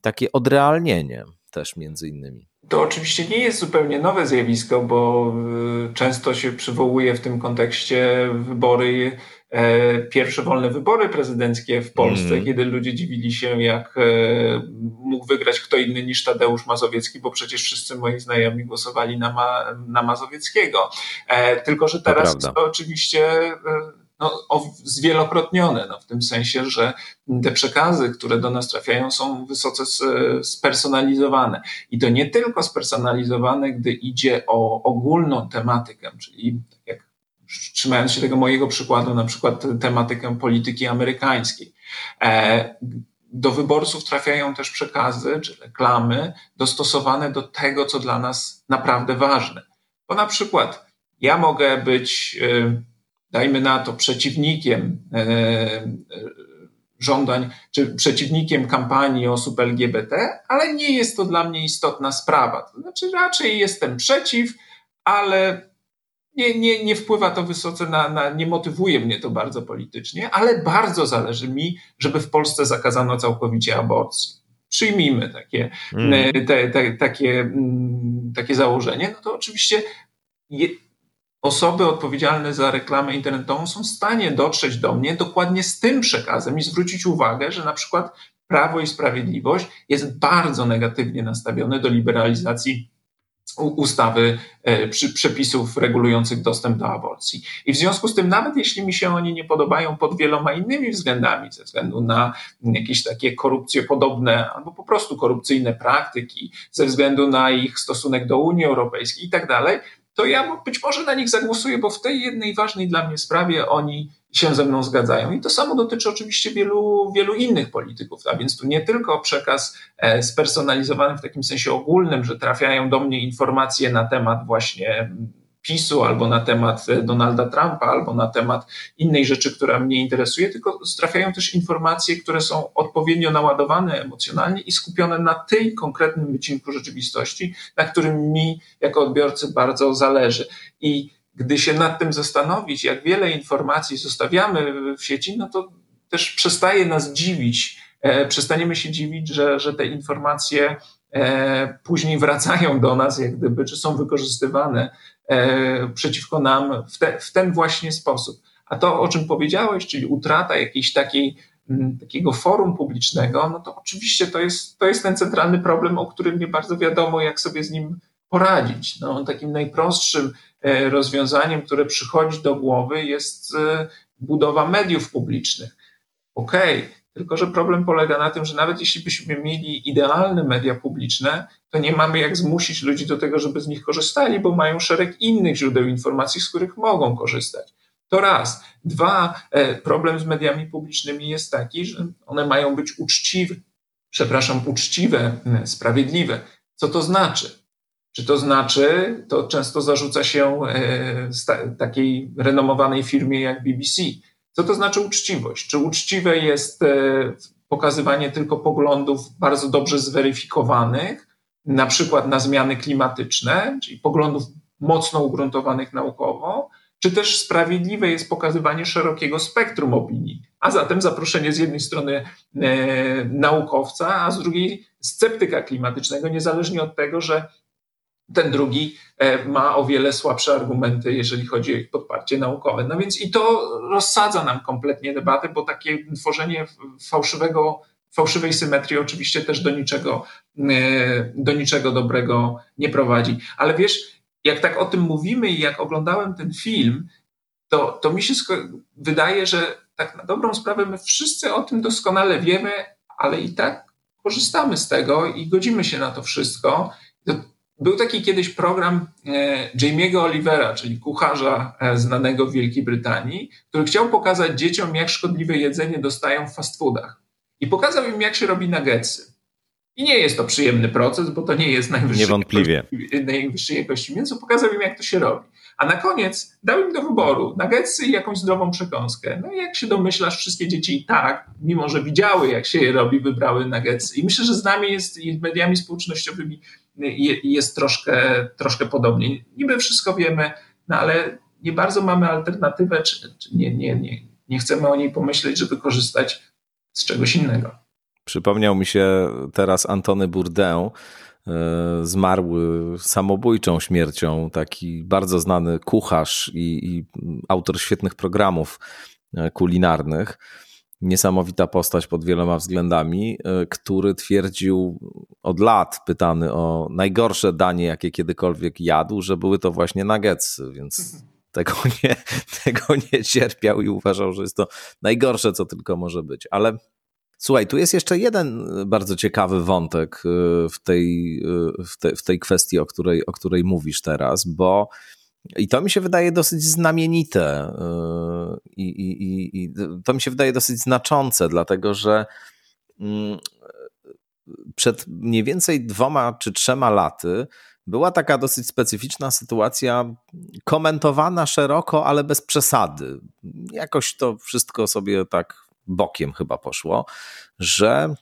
takie odrealnienie też między innymi. To oczywiście nie jest zupełnie nowe zjawisko, bo e, często się przywołuje w tym kontekście wybory E, pierwsze wolne wybory prezydenckie w Polsce, mm. kiedy ludzie dziwili się, jak e, mógł wygrać kto inny niż Tadeusz Mazowiecki, bo przecież wszyscy moi znajomi głosowali na, Ma, na Mazowieckiego. E, tylko, że teraz to, to oczywiście no, zwielokrotnione, no, w tym sensie, że te przekazy, które do nas trafiają, są wysoce spersonalizowane. I to nie tylko spersonalizowane, gdy idzie o ogólną tematykę, czyli tak jak trzymając się tego mojego przykładu, na przykład tematykę polityki amerykańskiej. E, do wyborców trafiają też przekazy czy reklamy dostosowane do tego, co dla nas naprawdę ważne. Bo na przykład ja mogę być, e, dajmy na to, przeciwnikiem e, żądań, czy przeciwnikiem kampanii osób LGBT, ale nie jest to dla mnie istotna sprawa. To znaczy, raczej jestem przeciw, ale nie, nie, nie wpływa to wysoce na, na, nie motywuje mnie to bardzo politycznie, ale bardzo zależy mi, żeby w Polsce zakazano całkowicie aborcji. Przyjmijmy takie, mm. te, te, takie, mm, takie założenie, no to oczywiście je, osoby odpowiedzialne za reklamę internetową są w stanie dotrzeć do mnie dokładnie z tym przekazem i zwrócić uwagę, że na przykład Prawo i Sprawiedliwość jest bardzo negatywnie nastawione do liberalizacji ustawy, e, przepisów regulujących dostęp do aborcji. I w związku z tym, nawet jeśli mi się oni nie podobają pod wieloma innymi względami, ze względu na jakieś takie korupcje podobne, albo po prostu korupcyjne praktyki, ze względu na ich stosunek do Unii Europejskiej i tak dalej, to ja być może na nich zagłosuję, bo w tej jednej ważnej dla mnie sprawie oni się ze mną zgadzają. I to samo dotyczy oczywiście wielu, wielu innych polityków. A więc tu nie tylko przekaz e, spersonalizowany w takim sensie ogólnym, że trafiają do mnie informacje na temat właśnie PiSu, albo na temat Donalda Trumpa, albo na temat innej rzeczy, która mnie interesuje, tylko trafiają też informacje, które są odpowiednio naładowane emocjonalnie i skupione na tej konkretnym wycinku rzeczywistości, na którym mi jako odbiorcy bardzo zależy. I gdy się nad tym zastanowić, jak wiele informacji zostawiamy w sieci, no to też przestaje nas dziwić, e, przestaniemy się dziwić, że, że te informacje e, później wracają do nas, jak gdyby, czy są wykorzystywane e, przeciwko nam w, te, w ten właśnie sposób. A to, o czym powiedziałeś, czyli utrata jakiejś takiej takiego forum publicznego, no to oczywiście to jest, to jest ten centralny problem, o którym nie bardzo wiadomo, jak sobie z nim poradzić. No, takim najprostszym rozwiązaniem, które przychodzi do głowy, jest budowa mediów publicznych. Okej, okay, tylko że problem polega na tym, że nawet jeśli byśmy mieli idealne media publiczne, to nie mamy jak zmusić ludzi do tego, żeby z nich korzystali, bo mają szereg innych źródeł informacji, z których mogą korzystać. To raz. Dwa, e, problem z mediami publicznymi jest taki, że one mają być uczciwe, przepraszam, uczciwe, sprawiedliwe. Co to znaczy? Czy to znaczy, to często zarzuca się e, takiej renomowanej firmie jak BBC, co to znaczy uczciwość? Czy uczciwe jest e, pokazywanie tylko poglądów bardzo dobrze zweryfikowanych, na przykład na zmiany klimatyczne, czyli poglądów mocno ugruntowanych naukowo, czy też sprawiedliwe jest pokazywanie szerokiego spektrum opinii, a zatem zaproszenie z jednej strony e, naukowca, a z drugiej sceptyka klimatycznego, niezależnie od tego, że ten drugi e, ma o wiele słabsze argumenty, jeżeli chodzi o ich podparcie naukowe. No więc i to rozsadza nam kompletnie debatę, bo takie tworzenie fałszywego, fałszywej symetrii oczywiście też do niczego, e, do niczego dobrego nie prowadzi. Ale wiesz, jak tak o tym mówimy i jak oglądałem ten film, to, to mi się wydaje, że tak na dobrą sprawę my wszyscy o tym doskonale wiemy, ale i tak korzystamy z tego i godzimy się na to wszystko. Był taki kiedyś program e, Jamie'ego Olivera, czyli kucharza e, znanego w Wielkiej Brytanii, który chciał pokazać dzieciom, jak szkodliwe jedzenie dostają w fast foodach. I pokazał im, jak się robi nuggetsy. I nie jest to przyjemny proces, bo to nie jest najwyższej, Niewątpliwie. Jakości, najwyższej jakości mięso. Pokazał im, jak to się robi. A na koniec dał im do wyboru nuggetsy i jakąś zdrową przekąskę. No i jak się domyślasz, wszystkie dzieci i tak, mimo że widziały, jak się je robi, wybrały nuggetsy. I myślę, że z nami jest i mediami społecznościowymi jest troszkę, troszkę podobnie. Niby wszystko wiemy, no ale nie bardzo mamy alternatywę, czy, czy nie, nie, nie, nie chcemy o niej pomyśleć, żeby korzystać z czegoś innego. Przypomniał mi się teraz Antony Bourdain, e, zmarły samobójczą śmiercią, taki bardzo znany kucharz i, i autor świetnych programów e, kulinarnych niesamowita postać pod wieloma względami, e, który twierdził od lat, pytany o najgorsze danie, jakie kiedykolwiek jadł, że były to właśnie nuggetsy, więc tego nie, tego nie cierpiał i uważał, że jest to najgorsze, co tylko może być. Ale słuchaj, tu jest jeszcze jeden bardzo ciekawy wątek e, w tej, e, w, te, w tej kwestii, o której, o której mówisz teraz, bo i to mi się wydaje dosyć znamienite yy, i, i, i to mi się wydaje dosyć znaczące, dlatego że mm, przed mniej więcej dwoma czy trzema laty była taka dosyć specyficzna sytuacja, komentowana szeroko, ale bez przesady. Jakoś to wszystko sobie tak bokiem chyba poszło, że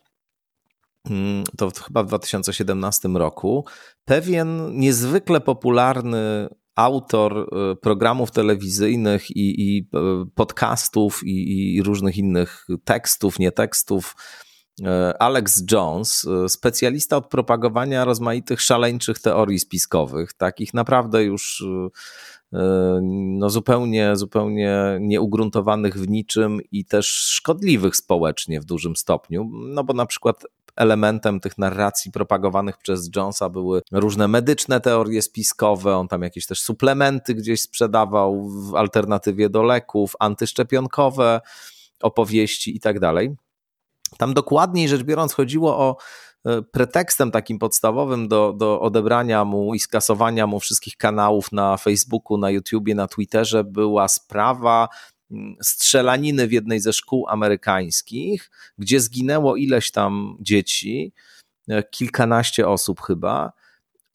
mm, to chyba w 2017 roku pewien niezwykle popularny autor e, programów telewizyjnych i, i e, podcastów i, i, różnych innych tekstów, nie tekstów. E, Alex Jones, specjalista od propagowania rozmaitych szaleńczych teorii spiskowych, takich naprawdę już no zupełnie, zupełnie nieugruntowanych w niczym i też szkodliwych społecznie w dużym stopniu. No bo na przykład elementem tych narracji propagowanych przez Jonesa były różne medyczne teorie spiskowe, on tam jakieś też suplementy gdzieś sprzedawał w alternatywie do leków, antyszczepionkowe opowieści i tak dalej. Tam dokładniej rzecz biorąc chodziło o e, pretekstem takim podstawowym do, do odebrania mu i skasowania mu wszystkich kanałów na Facebooku, na YouTubie, na Twitterze była sprawa strzelaniny w jednej ze szkół amerykańskich, gdzie zginęło ileś tam dzieci, e, kilkanaście osób chyba.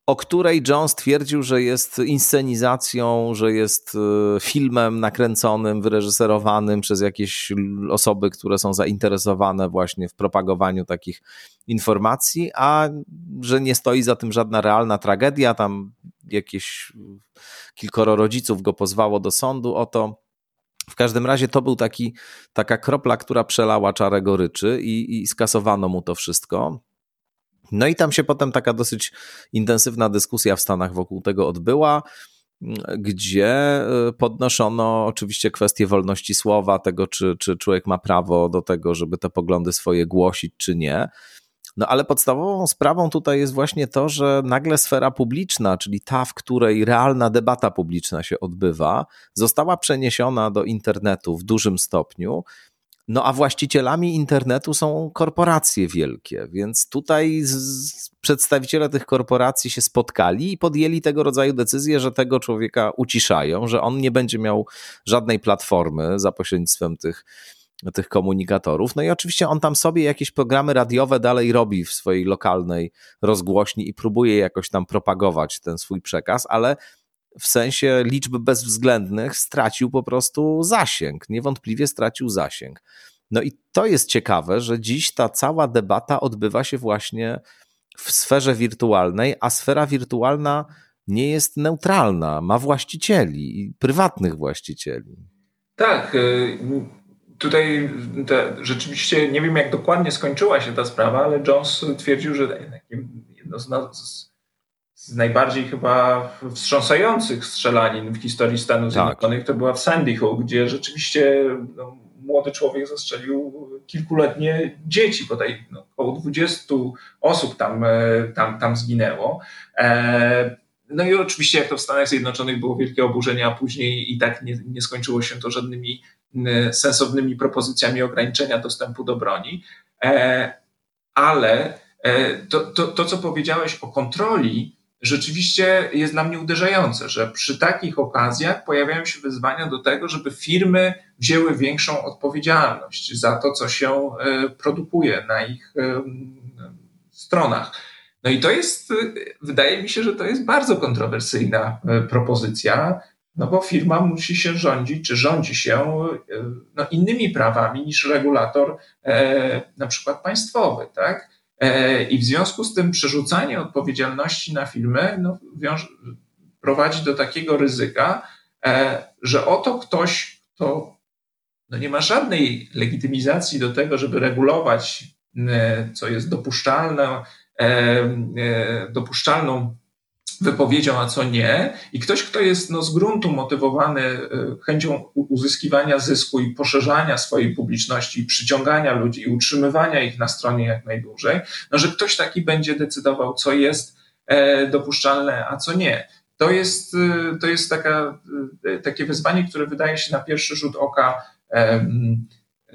o której Jones twierdził, że jest inscenizacją, że jest e, filmem nakręconym, wyreżyserowanym przez jakieś osoby, które są zainteresowane właśnie w propagowaniu takich informacji, a że nie stoi za tym żadna realna tragedia. Tam jakieś kilkoro rodziców go pozwało do sądu o to. W każdym razie to był taki, taka kropla, która przelała czarę goryczy i, i skasowano mu to wszystko. No i tam się potem taka dosyć intensywna dyskusja w Stanach wokół tego odbyła, gdzie y, podnoszono oczywiście kwestię wolności słowa, tego czy, czy człowiek ma prawo do tego, żeby te poglądy swoje głosić, czy nie. No ale podstawową sprawą tutaj jest właśnie to, że nagle sfera publiczna, czyli ta, w której realna debata publiczna się odbywa, została przeniesiona do internetu w dużym stopniu. No a właścicielami internetu są korporacje wielkie, więc tutaj z, przedstawiciele tych korporacji się spotkali i podjęli tego rodzaju decyzje, że tego człowieka uciszają, że on nie będzie miał żadnej platformy za pośrednictwem tych tych komunikatorów. No i oczywiście on tam sobie jakieś programy radiowe dalej robi w swojej lokalnej rozgłośni i próbuje jakoś tam propagować ten swój przekaz, ale w sensie liczb bezwzględnych stracił po prostu zasięg. Niewątpliwie stracił zasięg. No i to jest ciekawe, że dziś ta cała debata odbywa się właśnie w sferze wirtualnej, a sfera wirtualna nie jest neutralna, ma właścicieli, prywatnych właścicieli. Tak. Tutaj te, rzeczywiście nie wiem, jak dokładnie skończyła się ta sprawa, ale Jones twierdził, że jedno z, z najbardziej chyba wstrząsających strzelanin w historii Stanów tak. Zjednoczonych to była w Sandy Hook, gdzie rzeczywiście no, młody człowiek zastrzelił kilkuletnie dzieci, bodaj no, około 20 osób tam, e, tam, tam zginęło. E, no i oczywiście, jak to w Stanach Zjednoczonych było wielkie oburzenie, a później i tak nie, nie skończyło się to żadnymi sensownymi propozycjami ograniczenia dostępu do broni. E, ale to, to, to co powiedziałeś o kontroli, rzeczywiście jest dla mnie uderzające, że przy takich okazjach pojawiają się wyzwania do tego, żeby firmy wzięły większą odpowiedzialność za to, co się e, produkuje na ich e, stronach. No i to jest, e, wydaje mi się, że to jest bardzo kontrowersyjna propozycja, no bo firma musi się rządzić, czy rządzi się no, innymi prawami niż regulator na przykład państwowy, tak? E, I w związku z tym przerzucanie odpowiedzialności na firmy no, prowadzi do takiego ryzyka, e, że oto ktoś, kto no nie ma żadnej legitymizacji do tego, żeby regulować, co jest dopuszczalne, e, dopuszczalną wypowiedzią, a co nie. I ktoś, kto jest no, z gruntu motywowany e, chęcią uzyskiwania zysku i poszerzania swojej publiczności, i przyciągania ludzi i utrzymywania ich na stronie jak najdłużej, no, że ktoś taki będzie decydował, co jest e, dopuszczalne, a co nie. To jest, e, to jest taka, takie wyzwanie, które wydaje się na pierwszy rzut oka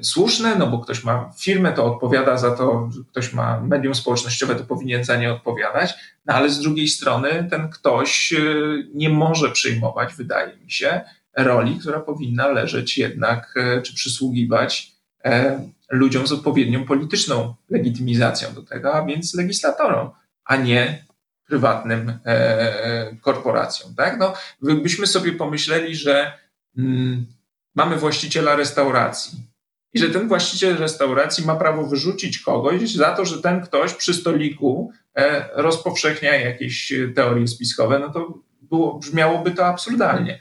słuszne, no bo ktoś ma firmę, to odpowiada za to, ktoś ma medium społecznościowe, to powinien za nie odpowiadać, no ale z drugiej strony ten ktoś y, nie może przyjmować, wydaje mi się, roli, która powinna leżeć jednak, y, czy przysługiwać e, ludziom z odpowiednią polityczną legitymizacją do tego, a więc legislatorom, a nie prywatnym e, e, korporacjom. Tak? No, byśmy sobie pomyśleli, że mm, mamy właściciela restauracji, i że ten właściciel restauracji ma prawo wyrzucić kogoś za to, że ten ktoś przy stoliku e, rozpowszechnia jakieś e, teorie spiskowe, no to było, brzmiałoby to absurdalnie.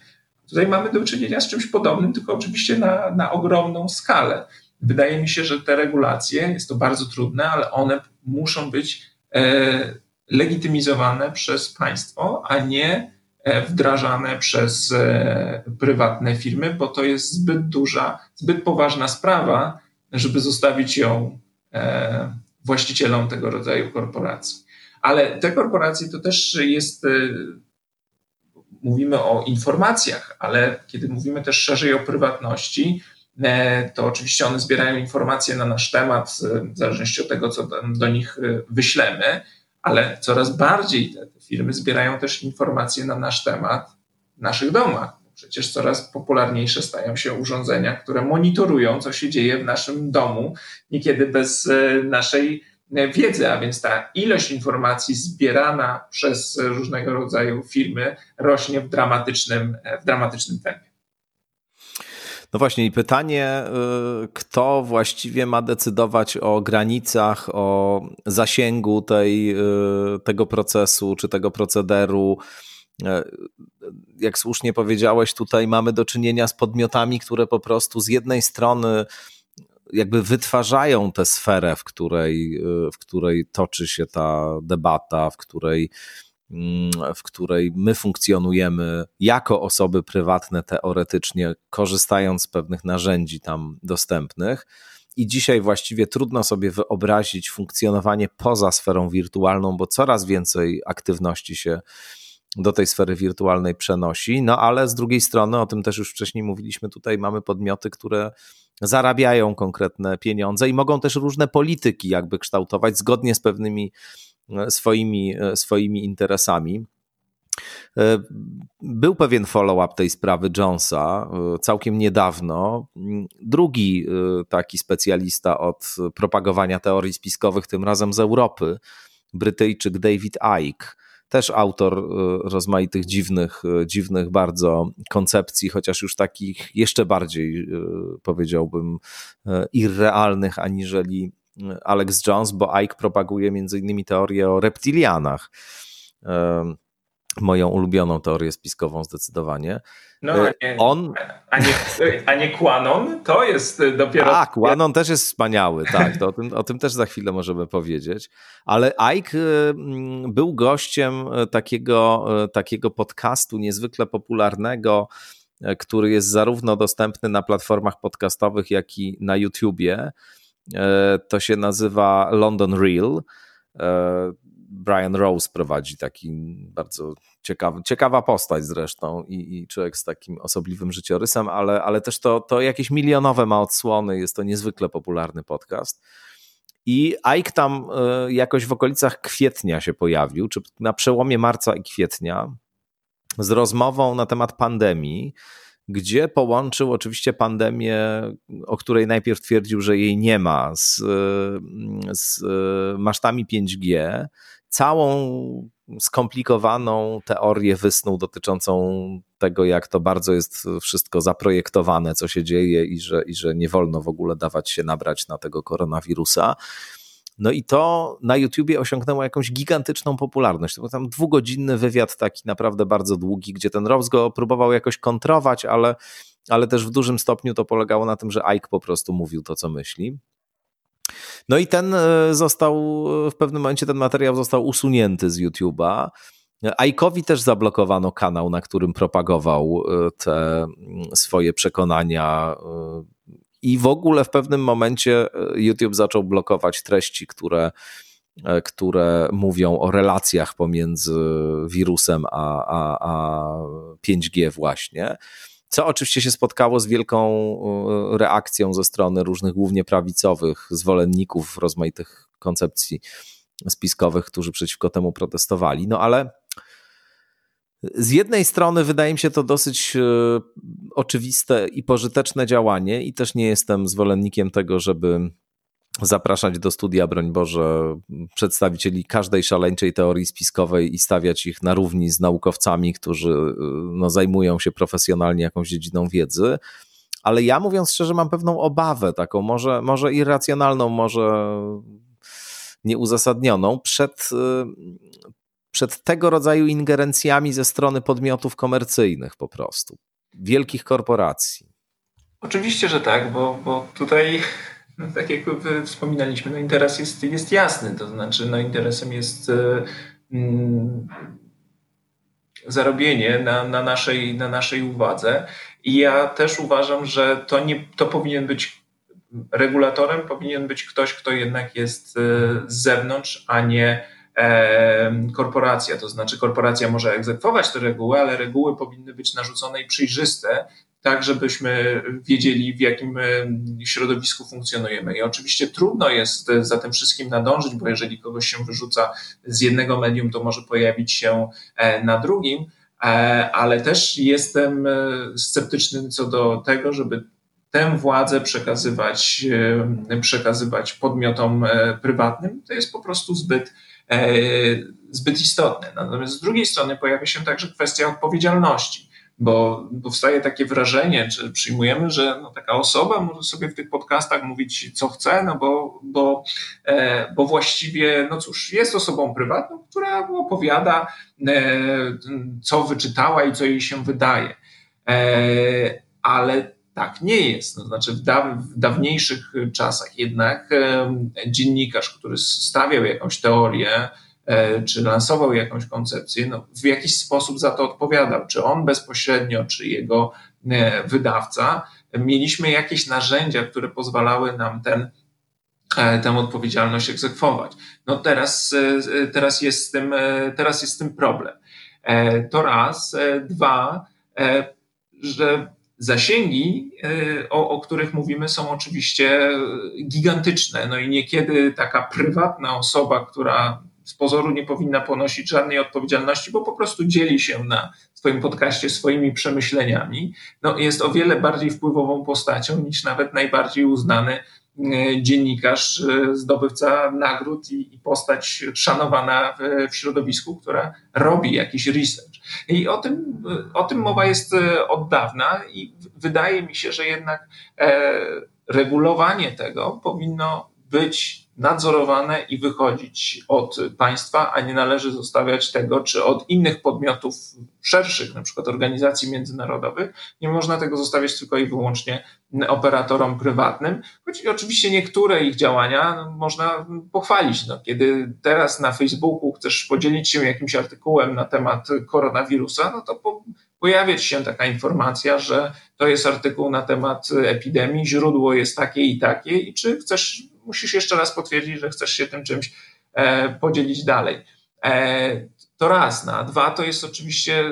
Tutaj mamy do czynienia z czymś podobnym, tylko oczywiście na, na ogromną skalę. Wydaje mi się, że te regulacje, jest to bardzo trudne, ale one muszą być e, legitymizowane przez państwo, a nie wdrażane przez e, prywatne firmy, bo to jest zbyt duża, zbyt poważna sprawa, żeby zostawić ją e, właścicielom tego rodzaju korporacji. Ale te korporacje to też jest, mówimy o informacjach, ale kiedy mówimy też szerzej o prywatności, to oczywiście one zbierają informacje na nasz temat, w zależności od tego, co do nich wyślemy ale coraz bardziej te firmy zbierają też informacje na nasz temat w naszych domach. Przecież coraz popularniejsze stają się urządzenia, które monitorują, co się dzieje w naszym domu, niekiedy bez e, naszej wiedzy, a więc ta ilość informacji zbierana przez różnego rodzaju firmy rośnie w dramatycznym, w dramatycznym tempie. No właśnie, i pytanie, y, kto właściwie ma decydować o granicach, o zasięgu tej, y, tego procesu czy tego procederu? E, jak słusznie powiedziałeś, tutaj mamy do czynienia z podmiotami, które po prostu z jednej strony jakby wytwarzają tę sferę, w której, y, w której toczy się ta debata, w której w której my funkcjonujemy jako osoby prywatne teoretycznie, korzystając z pewnych narzędzi tam dostępnych. I dzisiaj właściwie trudno sobie wyobrazić funkcjonowanie poza sferą wirtualną, bo coraz więcej aktywności się do tej sfery wirtualnej przenosi. No ale z drugiej strony, o tym też już wcześniej mówiliśmy, tutaj mamy podmioty, które zarabiają konkretne pieniądze i mogą też różne polityki jakby kształtować zgodnie z pewnymi swoimi, e, swoimi interesami. E, był pewien follow-up tej sprawy Jonesa całkiem niedawno. Drugi taki specjalista od propagowania teorii spiskowych, tym razem z Europy, Brytyjczyk David Icke, też autor rozmaitych dziwnych, dziwnych bardzo koncepcji, chociaż już takich jeszcze bardziej powiedziałbym irrealnych aniżeli Alex Jones, bo Ike propaguje między innymi teorię o reptilianach. Moją ulubioną teorię spiskową zdecydowanie. No, a nie, On... a, nie, a nie Quanon to jest dopiero. Tak, Quanon też jest wspaniały, tak. To o, tym, o tym też za chwilę możemy powiedzieć. Ale Ike mm, był gościem e, takiego, e, takiego podcastu niezwykle popularnego, e, który jest zarówno dostępny na platformach podcastowych, jak i na YouTubie. E, to się nazywa London Real. E, Brian Rose prowadzi taki bardzo ciekawy, ciekawa postać zresztą i, i człowiek z takim osobliwym życiorysem, ale, ale też to, to jakieś milionowe ma odsłony, jest to niezwykle popularny podcast. I Ike tam e, jakoś w okolicach kwietnia się pojawił, czy na przełomie marca i kwietnia, z rozmową na temat pandemii gdzie połączył oczywiście pandemię, o której najpierw twierdził, że jej nie ma, z, z masztami 5G, całą skomplikowaną teorię wysnuł dotyczącą tego, jak to bardzo jest wszystko zaprojektowane, co się dzieje i że, i że nie wolno w ogóle dawać się nabrać na tego koronawirusa. No i to na YouTubie osiągnęło jakąś gigantyczną popularność. To był tam dwugodzinny wywiad, taki naprawdę bardzo długi, gdzie ten Rose go próbował jakoś kontrować, ale, ale też w dużym stopniu to polegało na tym, że Ike po prostu mówił to, co myśli. No i ten e, został, w pewnym momencie ten materiał został usunięty z YouTube'a. Ike'owi też zablokowano kanał, na którym propagował e, te swoje przekonania e, i w ogóle w pewnym momencie e, YouTube zaczął blokować treści, które, e, które mówią o relacjach pomiędzy wirusem a, a, a 5G właśnie. Co oczywiście się spotkało z wielką e, reakcją ze strony różnych głównie prawicowych zwolenników rozmaitych koncepcji spiskowych, którzy przeciwko temu protestowali. No ale z jednej strony wydaje mi się to dosyć e, oczywiste i pożyteczne działanie, i też nie jestem zwolennikiem tego, żeby zapraszać do studia, broń Boże, przedstawicieli każdej szaleńczej teorii spiskowej i stawiać ich na równi z naukowcami, którzy e, no, zajmują się profesjonalnie jakąś dziedziną wiedzy. Ale ja mówiąc szczerze, mam pewną obawę, taką może, może irracjonalną, może nieuzasadnioną, przed e, przed tego rodzaju ingerencjami ze strony podmiotów komercyjnych po prostu, wielkich korporacji. Oczywiście, że tak, bo, bo tutaj, no, tak jak wspominaliśmy, no interes jest, jest jasny, to znaczy no interesem jest e, mm, zarobienie na, na, naszej, na naszej uwadze i ja też uważam, że to, nie, to powinien być regulatorem, powinien być ktoś, kto jednak jest e, z zewnątrz, a nie korporacja. To znaczy, korporacja może egzekwować te reguły, ale reguły powinny być narzucone i przejrzyste, tak żebyśmy wiedzieli, w jakim środowisku funkcjonujemy. I oczywiście trudno jest za tym wszystkim nadążyć, bo jeżeli kogoś się wyrzuca z jednego medium, to może pojawić się e, na drugim, e, ale też jestem e, sceptyczny co do tego, żeby tę władzę przekazywać, przekazywać podmiotom prywatnym, to jest po prostu zbyt, zbyt istotne. Natomiast z drugiej strony pojawia się także kwestia odpowiedzialności bo powstaje takie wrażenie, czy przyjmujemy, że no, taka osoba może sobie w tych podcastach mówić, co chce, no bo, bo, e, bo właściwie, no cóż, jest osobą prywatną, która opowiada, e, co wyczytała i co jej się wydaje. E, ale tak nie jest. No, znaczy, w, da, w dawniejszych czasach jednak dziennikarz, który stawiał jakąś teorię, E, czy lansował jakąś koncepcję, no, w jakiś sposób za to odpowiadał, czy on bezpośrednio, czy jego e, wydawca. Mieliśmy jakieś narzędzia, które pozwalały nam ten, e, tę odpowiedzialność egzekwować. No teraz, teraz, jest z tym, teraz jest z tym problem. To raz. Dwa, że zasięgi, o, o, których mówimy, są oczywiście gigantyczne. No i niekiedy taka prywatna osoba, która z pozoru nie powinna ponosić żadnej odpowiedzialności, bo po prostu dzieli się na swoim podcaście swoimi przemyśleniami, no, jest o wiele bardziej wpływową postacią niż nawet najbardziej uznany e, dziennikarz, e, zdobywca nagród i, postać szanowana w, środowisku, która robi jakiś research. I o tym, o tym mowa jest e, od dawna i wydaje mi się, że jednak e, regulowanie tego powinno być nadzorowane i wychodzić od państwa, a nie należy zostawiać tego, czy od innych podmiotów szerszych, na przykład organizacji międzynarodowych. Nie można tego zostawiać tylko i wyłącznie operatorom prywatnym, choć oczywiście niektóre ich działania można pochwalić. No, kiedy teraz na Facebooku chcesz podzielić się jakimś artykułem na temat koronawirusa, no to po, pojawiać się taka informacja, że to jest artykuł na temat epidemii, źródło jest takie i takie i czy chcesz musisz jeszcze raz potwierdzić, że chcesz się tym czymś e, podzielić dalej. E, to raz. Na dwa to jest oczywiście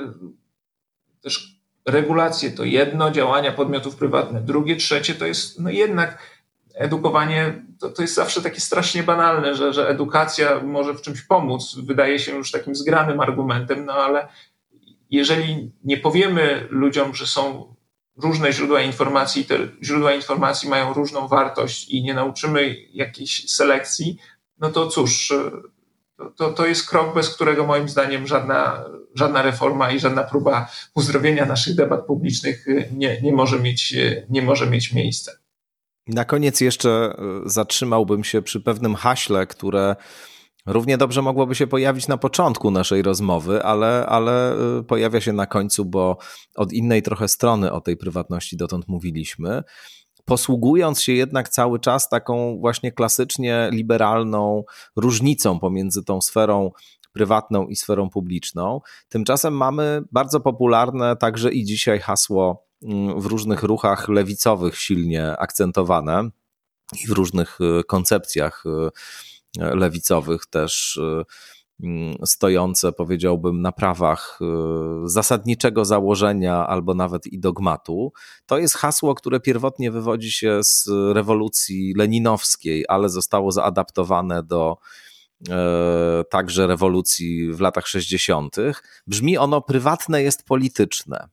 też regulacje, to jedno, działania podmiotów prywatnych. Drugie, trzecie to jest no jednak edukowanie, to, to jest zawsze takie strasznie banalne, że, że edukacja może w czymś pomóc. Wydaje się już takim zgranym argumentem, no ale jeżeli nie powiemy ludziom, że są różne źródła informacji, te źródła informacji mają różną wartość i nie nauczymy jakiejś selekcji, no to cóż, to, to jest krok, bez którego moim zdaniem żadna, żadna reforma i żadna próba uzdrowienia naszych debat publicznych nie, nie, może mieć, nie może mieć miejsca. Na koniec jeszcze zatrzymałbym się przy pewnym haśle, które Równie dobrze mogłoby się pojawić na początku naszej rozmowy, ale, ale y, pojawia się na końcu, bo od innej trochę strony o tej prywatności dotąd mówiliśmy. Posługując się jednak cały czas taką właśnie klasycznie liberalną różnicą pomiędzy tą sferą prywatną i sferą publiczną. Tymczasem mamy bardzo popularne także i dzisiaj hasło mm, w różnych ruchach lewicowych silnie akcentowane i w różnych y, koncepcjach y, lewicowych też y, mm, stojące, powiedziałbym, na prawach y, zasadniczego założenia albo nawet i dogmatu. To jest hasło, które pierwotnie wywodzi się z rewolucji leninowskiej, ale zostało zaadaptowane do e, także rewolucji w latach 60. Brzmi ono: prywatne jest polityczne.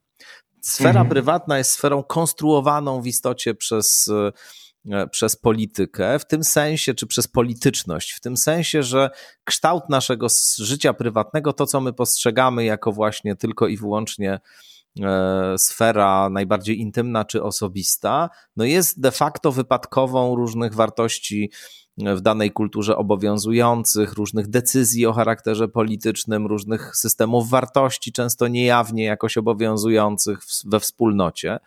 Sfera mhm. prywatna jest sferą konstruowaną w istocie przez przez politykę, w tym sensie, czy przez polityczność, w tym sensie, że kształt naszego życia prywatnego, to co my postrzegamy jako właśnie tylko i wyłącznie e, sfera najbardziej intymna czy osobista, no jest de facto wypadkową różnych wartości w danej kulturze obowiązujących, różnych decyzji o charakterze politycznym, różnych systemów wartości, często niejawnie jakoś obowiązujących we wspólnocie.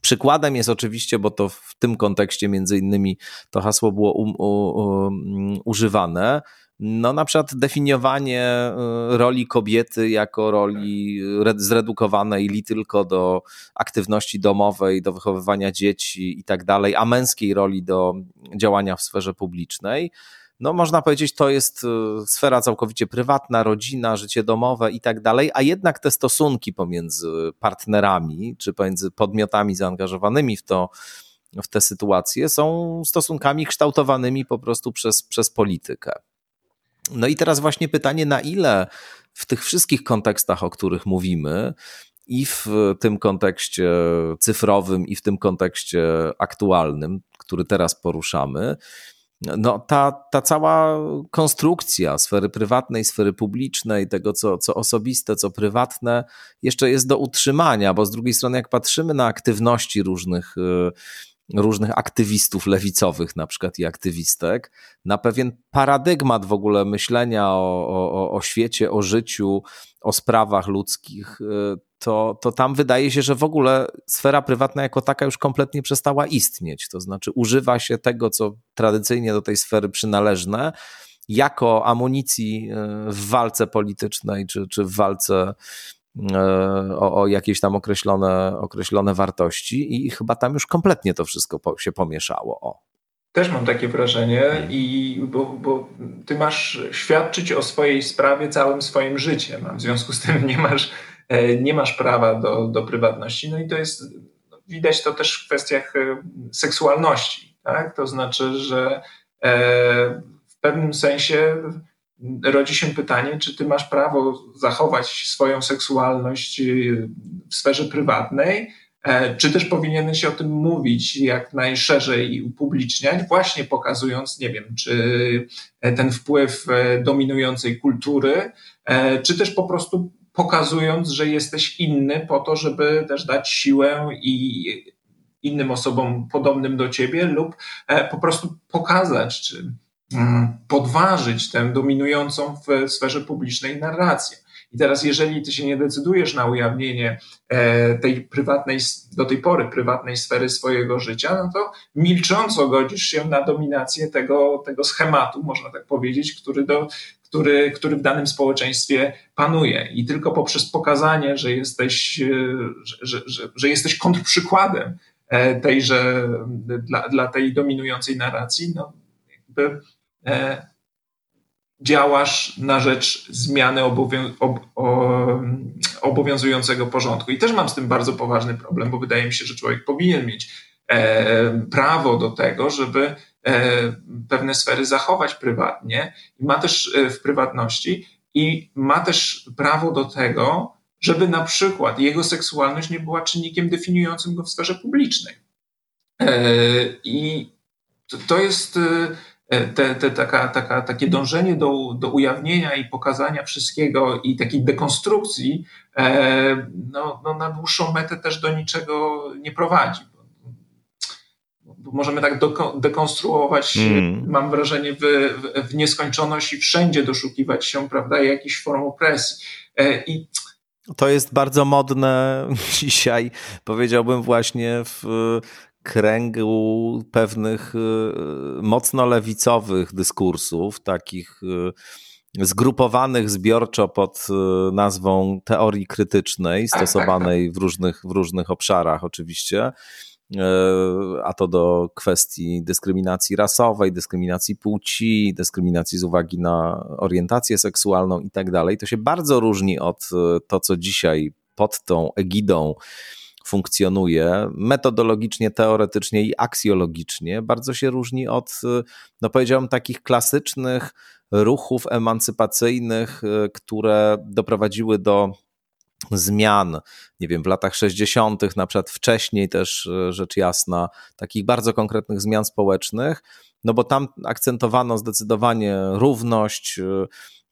Przykładem jest oczywiście, bo to w tym kontekście między innymi to hasło było u, u, u, używane, no na przykład definiowanie y, roli kobiety jako roli zredukowanej li tylko do aktywności domowej, do wychowywania dzieci i tak dalej, a męskiej roli do działania w sferze publicznej no można powiedzieć, to jest y, sfera całkowicie prywatna, rodzina, życie domowe i tak dalej, a jednak te stosunki pomiędzy partnerami czy pomiędzy podmiotami zaangażowanymi w to, w te sytuacje są stosunkami kształtowanymi po prostu przez, przez politykę. No i teraz właśnie pytanie, na ile w tych wszystkich kontekstach, o których mówimy, i w tym kontekście cyfrowym, i w tym kontekście aktualnym, który teraz poruszamy, no, ta, ta cała konstrukcja sfery prywatnej, sfery publicznej, tego co, co osobiste, co prywatne, jeszcze jest do utrzymania, bo z drugiej strony, jak patrzymy na aktywności różnych y, różnych aktywistów lewicowych, na przykład i aktywistek, na pewien paradygmat w ogóle myślenia o, o, o świecie, o życiu, o sprawach ludzkich, y, to, to tam wydaje się, że w ogóle sfera prywatna jako taka już kompletnie przestała istnieć. To znaczy, używa się tego, co tradycyjnie do tej sfery przynależne, jako amunicji y, w walce politycznej czy, czy w walce o, o, jakieś tam określone, określone wartości i chyba tam już kompletnie to wszystko po, się pomieszało. O. Też mam takie wrażenie, i bo, bo ty masz świadczyć o swojej sprawie całym swoim życiem, a w związku z tym nie masz, e, nie masz prawa do, do prywatności. No i to jest, widać to też w kwestiach e, seksualności. Tak? To znaczy, że w pewnym sensie rodzi się pytanie, czy ty masz prawo zachować swoją seksualność y, w sferze prywatnej, e, czy też powinieneś o tym mówić jak najszerzej i upubliczniać, właśnie pokazując, nie wiem, czy ten wpływ e, dominującej kultury, e, czy też po prostu pokazując, że jesteś inny po to, żeby też dać siłę i innym osobom podobnym do ciebie lub po prostu pokazać, czy podważyć tę dominującą w sferze publicznej narrację. I teraz, jeżeli ty się nie decydujesz na ujawnienie e, tej prywatnej, do tej pory prywatnej sfery swojego życia, no to milcząco godzisz się na dominację tego, tego schematu, można tak powiedzieć, który, do, który, który w danym społeczeństwie panuje. I tylko poprzez pokazanie, że jesteś, e, że, że, że, że jesteś kontrprzykładem e, tejże, dla, dla tej dominującej narracji, no, jakby działasz na rzecz zmiany obowiązującego porządku. I też mam z tym bardzo poważny problem, bo wydaje mi się, że człowiek powinien mieć e, prawo do tego, żeby e, pewne sfery zachować prywatnie ma też w prywatności i ma też prawo do tego, żeby na przykład jego seksualność nie była czynnikiem definiującym go w sferze publicznej. I to jest E, te, te, taka, taka, takie dążenie do, do ujawnienia i pokazania wszystkiego i takiej dekonstrukcji, e, no, no na dłuższą metę też do niczego nie prowadzi. Możemy tak dekonstruować, mm. mam wrażenie, w, w, w, nieskończoność i wszędzie doszukiwać się, prawda, jakichś form opresji. E, I to jest bardzo modne dzisiaj, powiedziałbym właśnie w kręgu pewnych y, mocno lewicowych dyskursów, takich y, zgrupowanych zbiorczo pod y, nazwą teorii krytycznej, stosowanej w różnych, w różnych obszarach oczywiście, a to do kwestii dyskryminacji rasowej, dyskryminacji płci, dyskryminacji z uwagi na orientację seksualną i tak dalej. To się bardzo różni od to, co dzisiaj pod tą egidą funkcjonuje metodologicznie, teoretycznie i aksjologicznie, bardzo się różni od, no powiedziałbym, takich klasycznych ruchów emancypacyjnych, które doprowadziły do zmian, nie wiem, w latach 60., na przykład wcześniej też, rzecz jasna, takich bardzo konkretnych zmian społecznych, no bo tam akcentowano zdecydowanie równość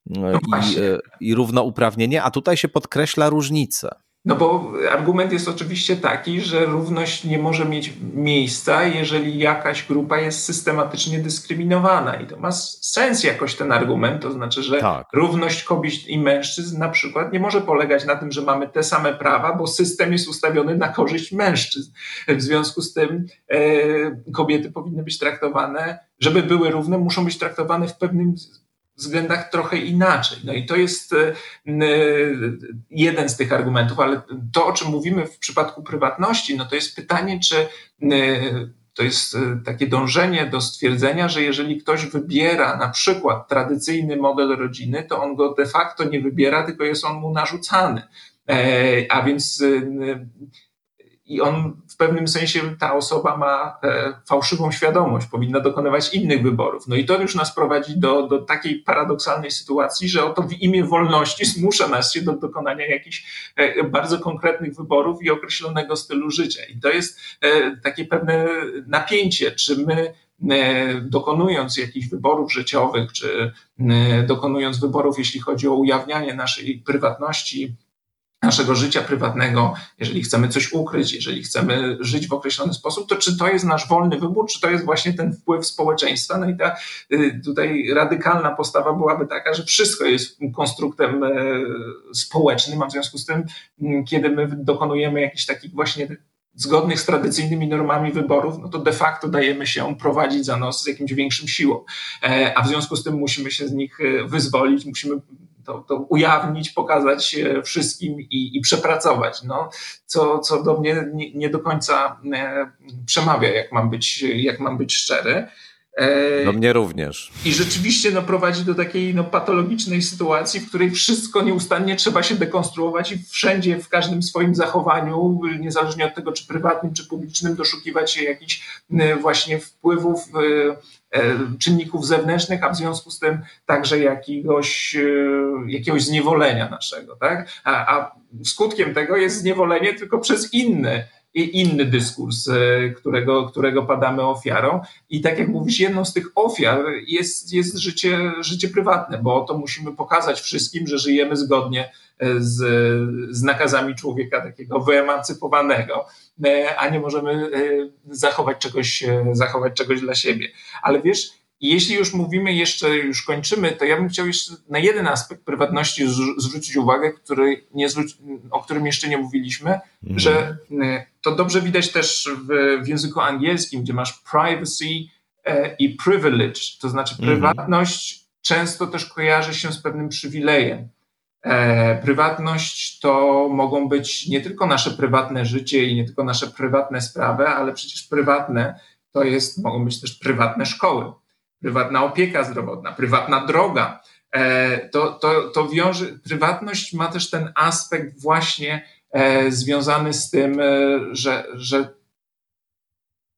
no i, i równouprawnienie, a tutaj się podkreśla różnice. No bo argument jest oczywiście taki, że równość nie może mieć miejsca, jeżeli jakaś grupa jest systematycznie dyskryminowana. I to ma sens jakoś ten argument, to znaczy, że tak. równość kobiet i mężczyzn na przykład nie może polegać na tym, że mamy te same prawa, bo system jest ustawiony na korzyść mężczyzn. W związku z tym e, kobiety powinny być traktowane, żeby były równe, muszą być traktowane w pewnym względach trochę inaczej. No i to jest e, jeden z tych argumentów, ale to, o czym mówimy w przypadku prywatności, no to jest pytanie, czy to jest e, takie dążenie do stwierdzenia, że jeżeli ktoś wybiera na przykład tradycyjny model rodziny, to on go de facto nie wybiera, tylko jest on mu narzucany. E, a więc i on w pewnym sensie, ta osoba ma fałszywą świadomość, powinna dokonywać innych wyborów. No i to już nas prowadzi do, do takiej paradoksalnej sytuacji, że oto w imię wolności zmusza nas się do dokonania jakichś bardzo konkretnych wyborów i określonego stylu życia. I to jest takie pewne napięcie, czy my E, dokonując jakichś wyborów życiowych, czy e, dokonując wyborów, jeśli chodzi o ujawnianie naszej prywatności, naszego życia prywatnego, jeżeli chcemy coś ukryć, jeżeli chcemy żyć w określony sposób, to czy to jest nasz wolny wybór, czy to jest właśnie ten wpływ społeczeństwa? No i ta e, tutaj radykalna postawa byłaby taka, że wszystko jest konstruktem społecznym, a w związku z tym, kiedy my dokonujemy jakichś takich właśnie zgodnych z tradycyjnymi normami wyborów, no to de facto dajemy się prowadzić za nos z jakimś większym siłą. E, a w związku z tym musimy się z nich e, wyzwolić, musimy to, to ujawnić, pokazać wszystkim i, i, przepracować. No, co, co do mnie nie, nie do końca e, przemawia, jak mam być, jak mam być szczery. No mnie również. I rzeczywiście no, prowadzi do takiej no, patologicznej sytuacji, w której wszystko nieustannie trzeba się dekonstruować i wszędzie, w każdym swoim zachowaniu, niezależnie od tego, czy prywatnym, czy publicznym, doszukiwać się jakichś właśnie wpływów, czynników zewnętrznych, a w związku z tym także jakiegoś, jakiegoś zniewolenia naszego. Tak? A, a skutkiem tego jest zniewolenie tylko przez inny i inny dyskurs, e, którego, którego padamy ofiarą. I tak jak mówisz, jedną z tych ofiar jest, jest życie, życie prywatne, bo to musimy pokazać wszystkim, że żyjemy zgodnie e, z, z nakazami człowieka takiego wyemancypowanego, e, a nie możemy zachować czegoś, zachować czegoś dla siebie. Ale wiesz, jeśli już mówimy jeszcze, już kończymy, to ja bym chciał jeszcze na jeden aspekt prywatności zwrócić uwagę, który nie zwróci, o którym jeszcze nie mówiliśmy, mhm. że to dobrze widać też w, w, języku angielskim, gdzie masz privacy e, i privilege, to znaczy mhm. prywatność często też kojarzy się z pewnym przywilejem. E, prywatność to mogą być nie tylko nasze prywatne życie i nie tylko nasze prywatne sprawy, ale przecież prywatne to jest, mogą być też prywatne szkoły prywatna opieka zdrowotna, prywatna droga. E, to, to, to wiąże, prywatność ma też ten aspekt właśnie związany z tym, e, że, że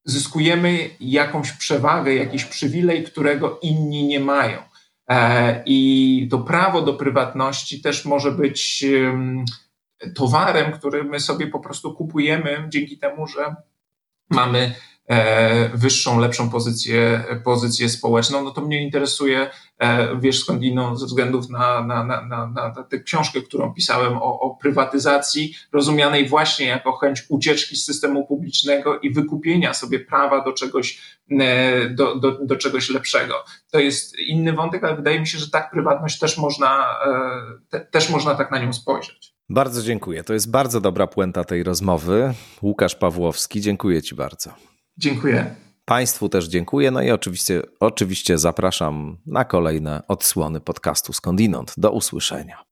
zyskujemy jakąś przewagę, jakiś przywilej, którego inni nie mają. I to prawo do prywatności też może być towarem, który my sobie po prostu kupujemy dzięki temu, że mamy E, wyższą, lepszą pozycję, pozycję społeczną, no to mnie interesuje, e, wiesz skądinąd, ze względów na, na, na, na, na tę książkę, którą pisałem o, o prywatyzacji, rozumianej właśnie jako chęć ucieczki z systemu publicznego i wykupienia sobie prawa do czegoś, e, do, do, do czegoś lepszego. To jest inny wątek, ale wydaje mi się, że tak prywatność też można, te, też można tak na nią spojrzeć. Bardzo dziękuję. To jest bardzo dobra puenta tej rozmowy. Łukasz Pawłowski, dziękuję Ci bardzo. Dziękuję. Państwu też dziękuję. No i oczywiście, oczywiście zapraszam na kolejne odsłony podcastu Skądinąd. Do usłyszenia.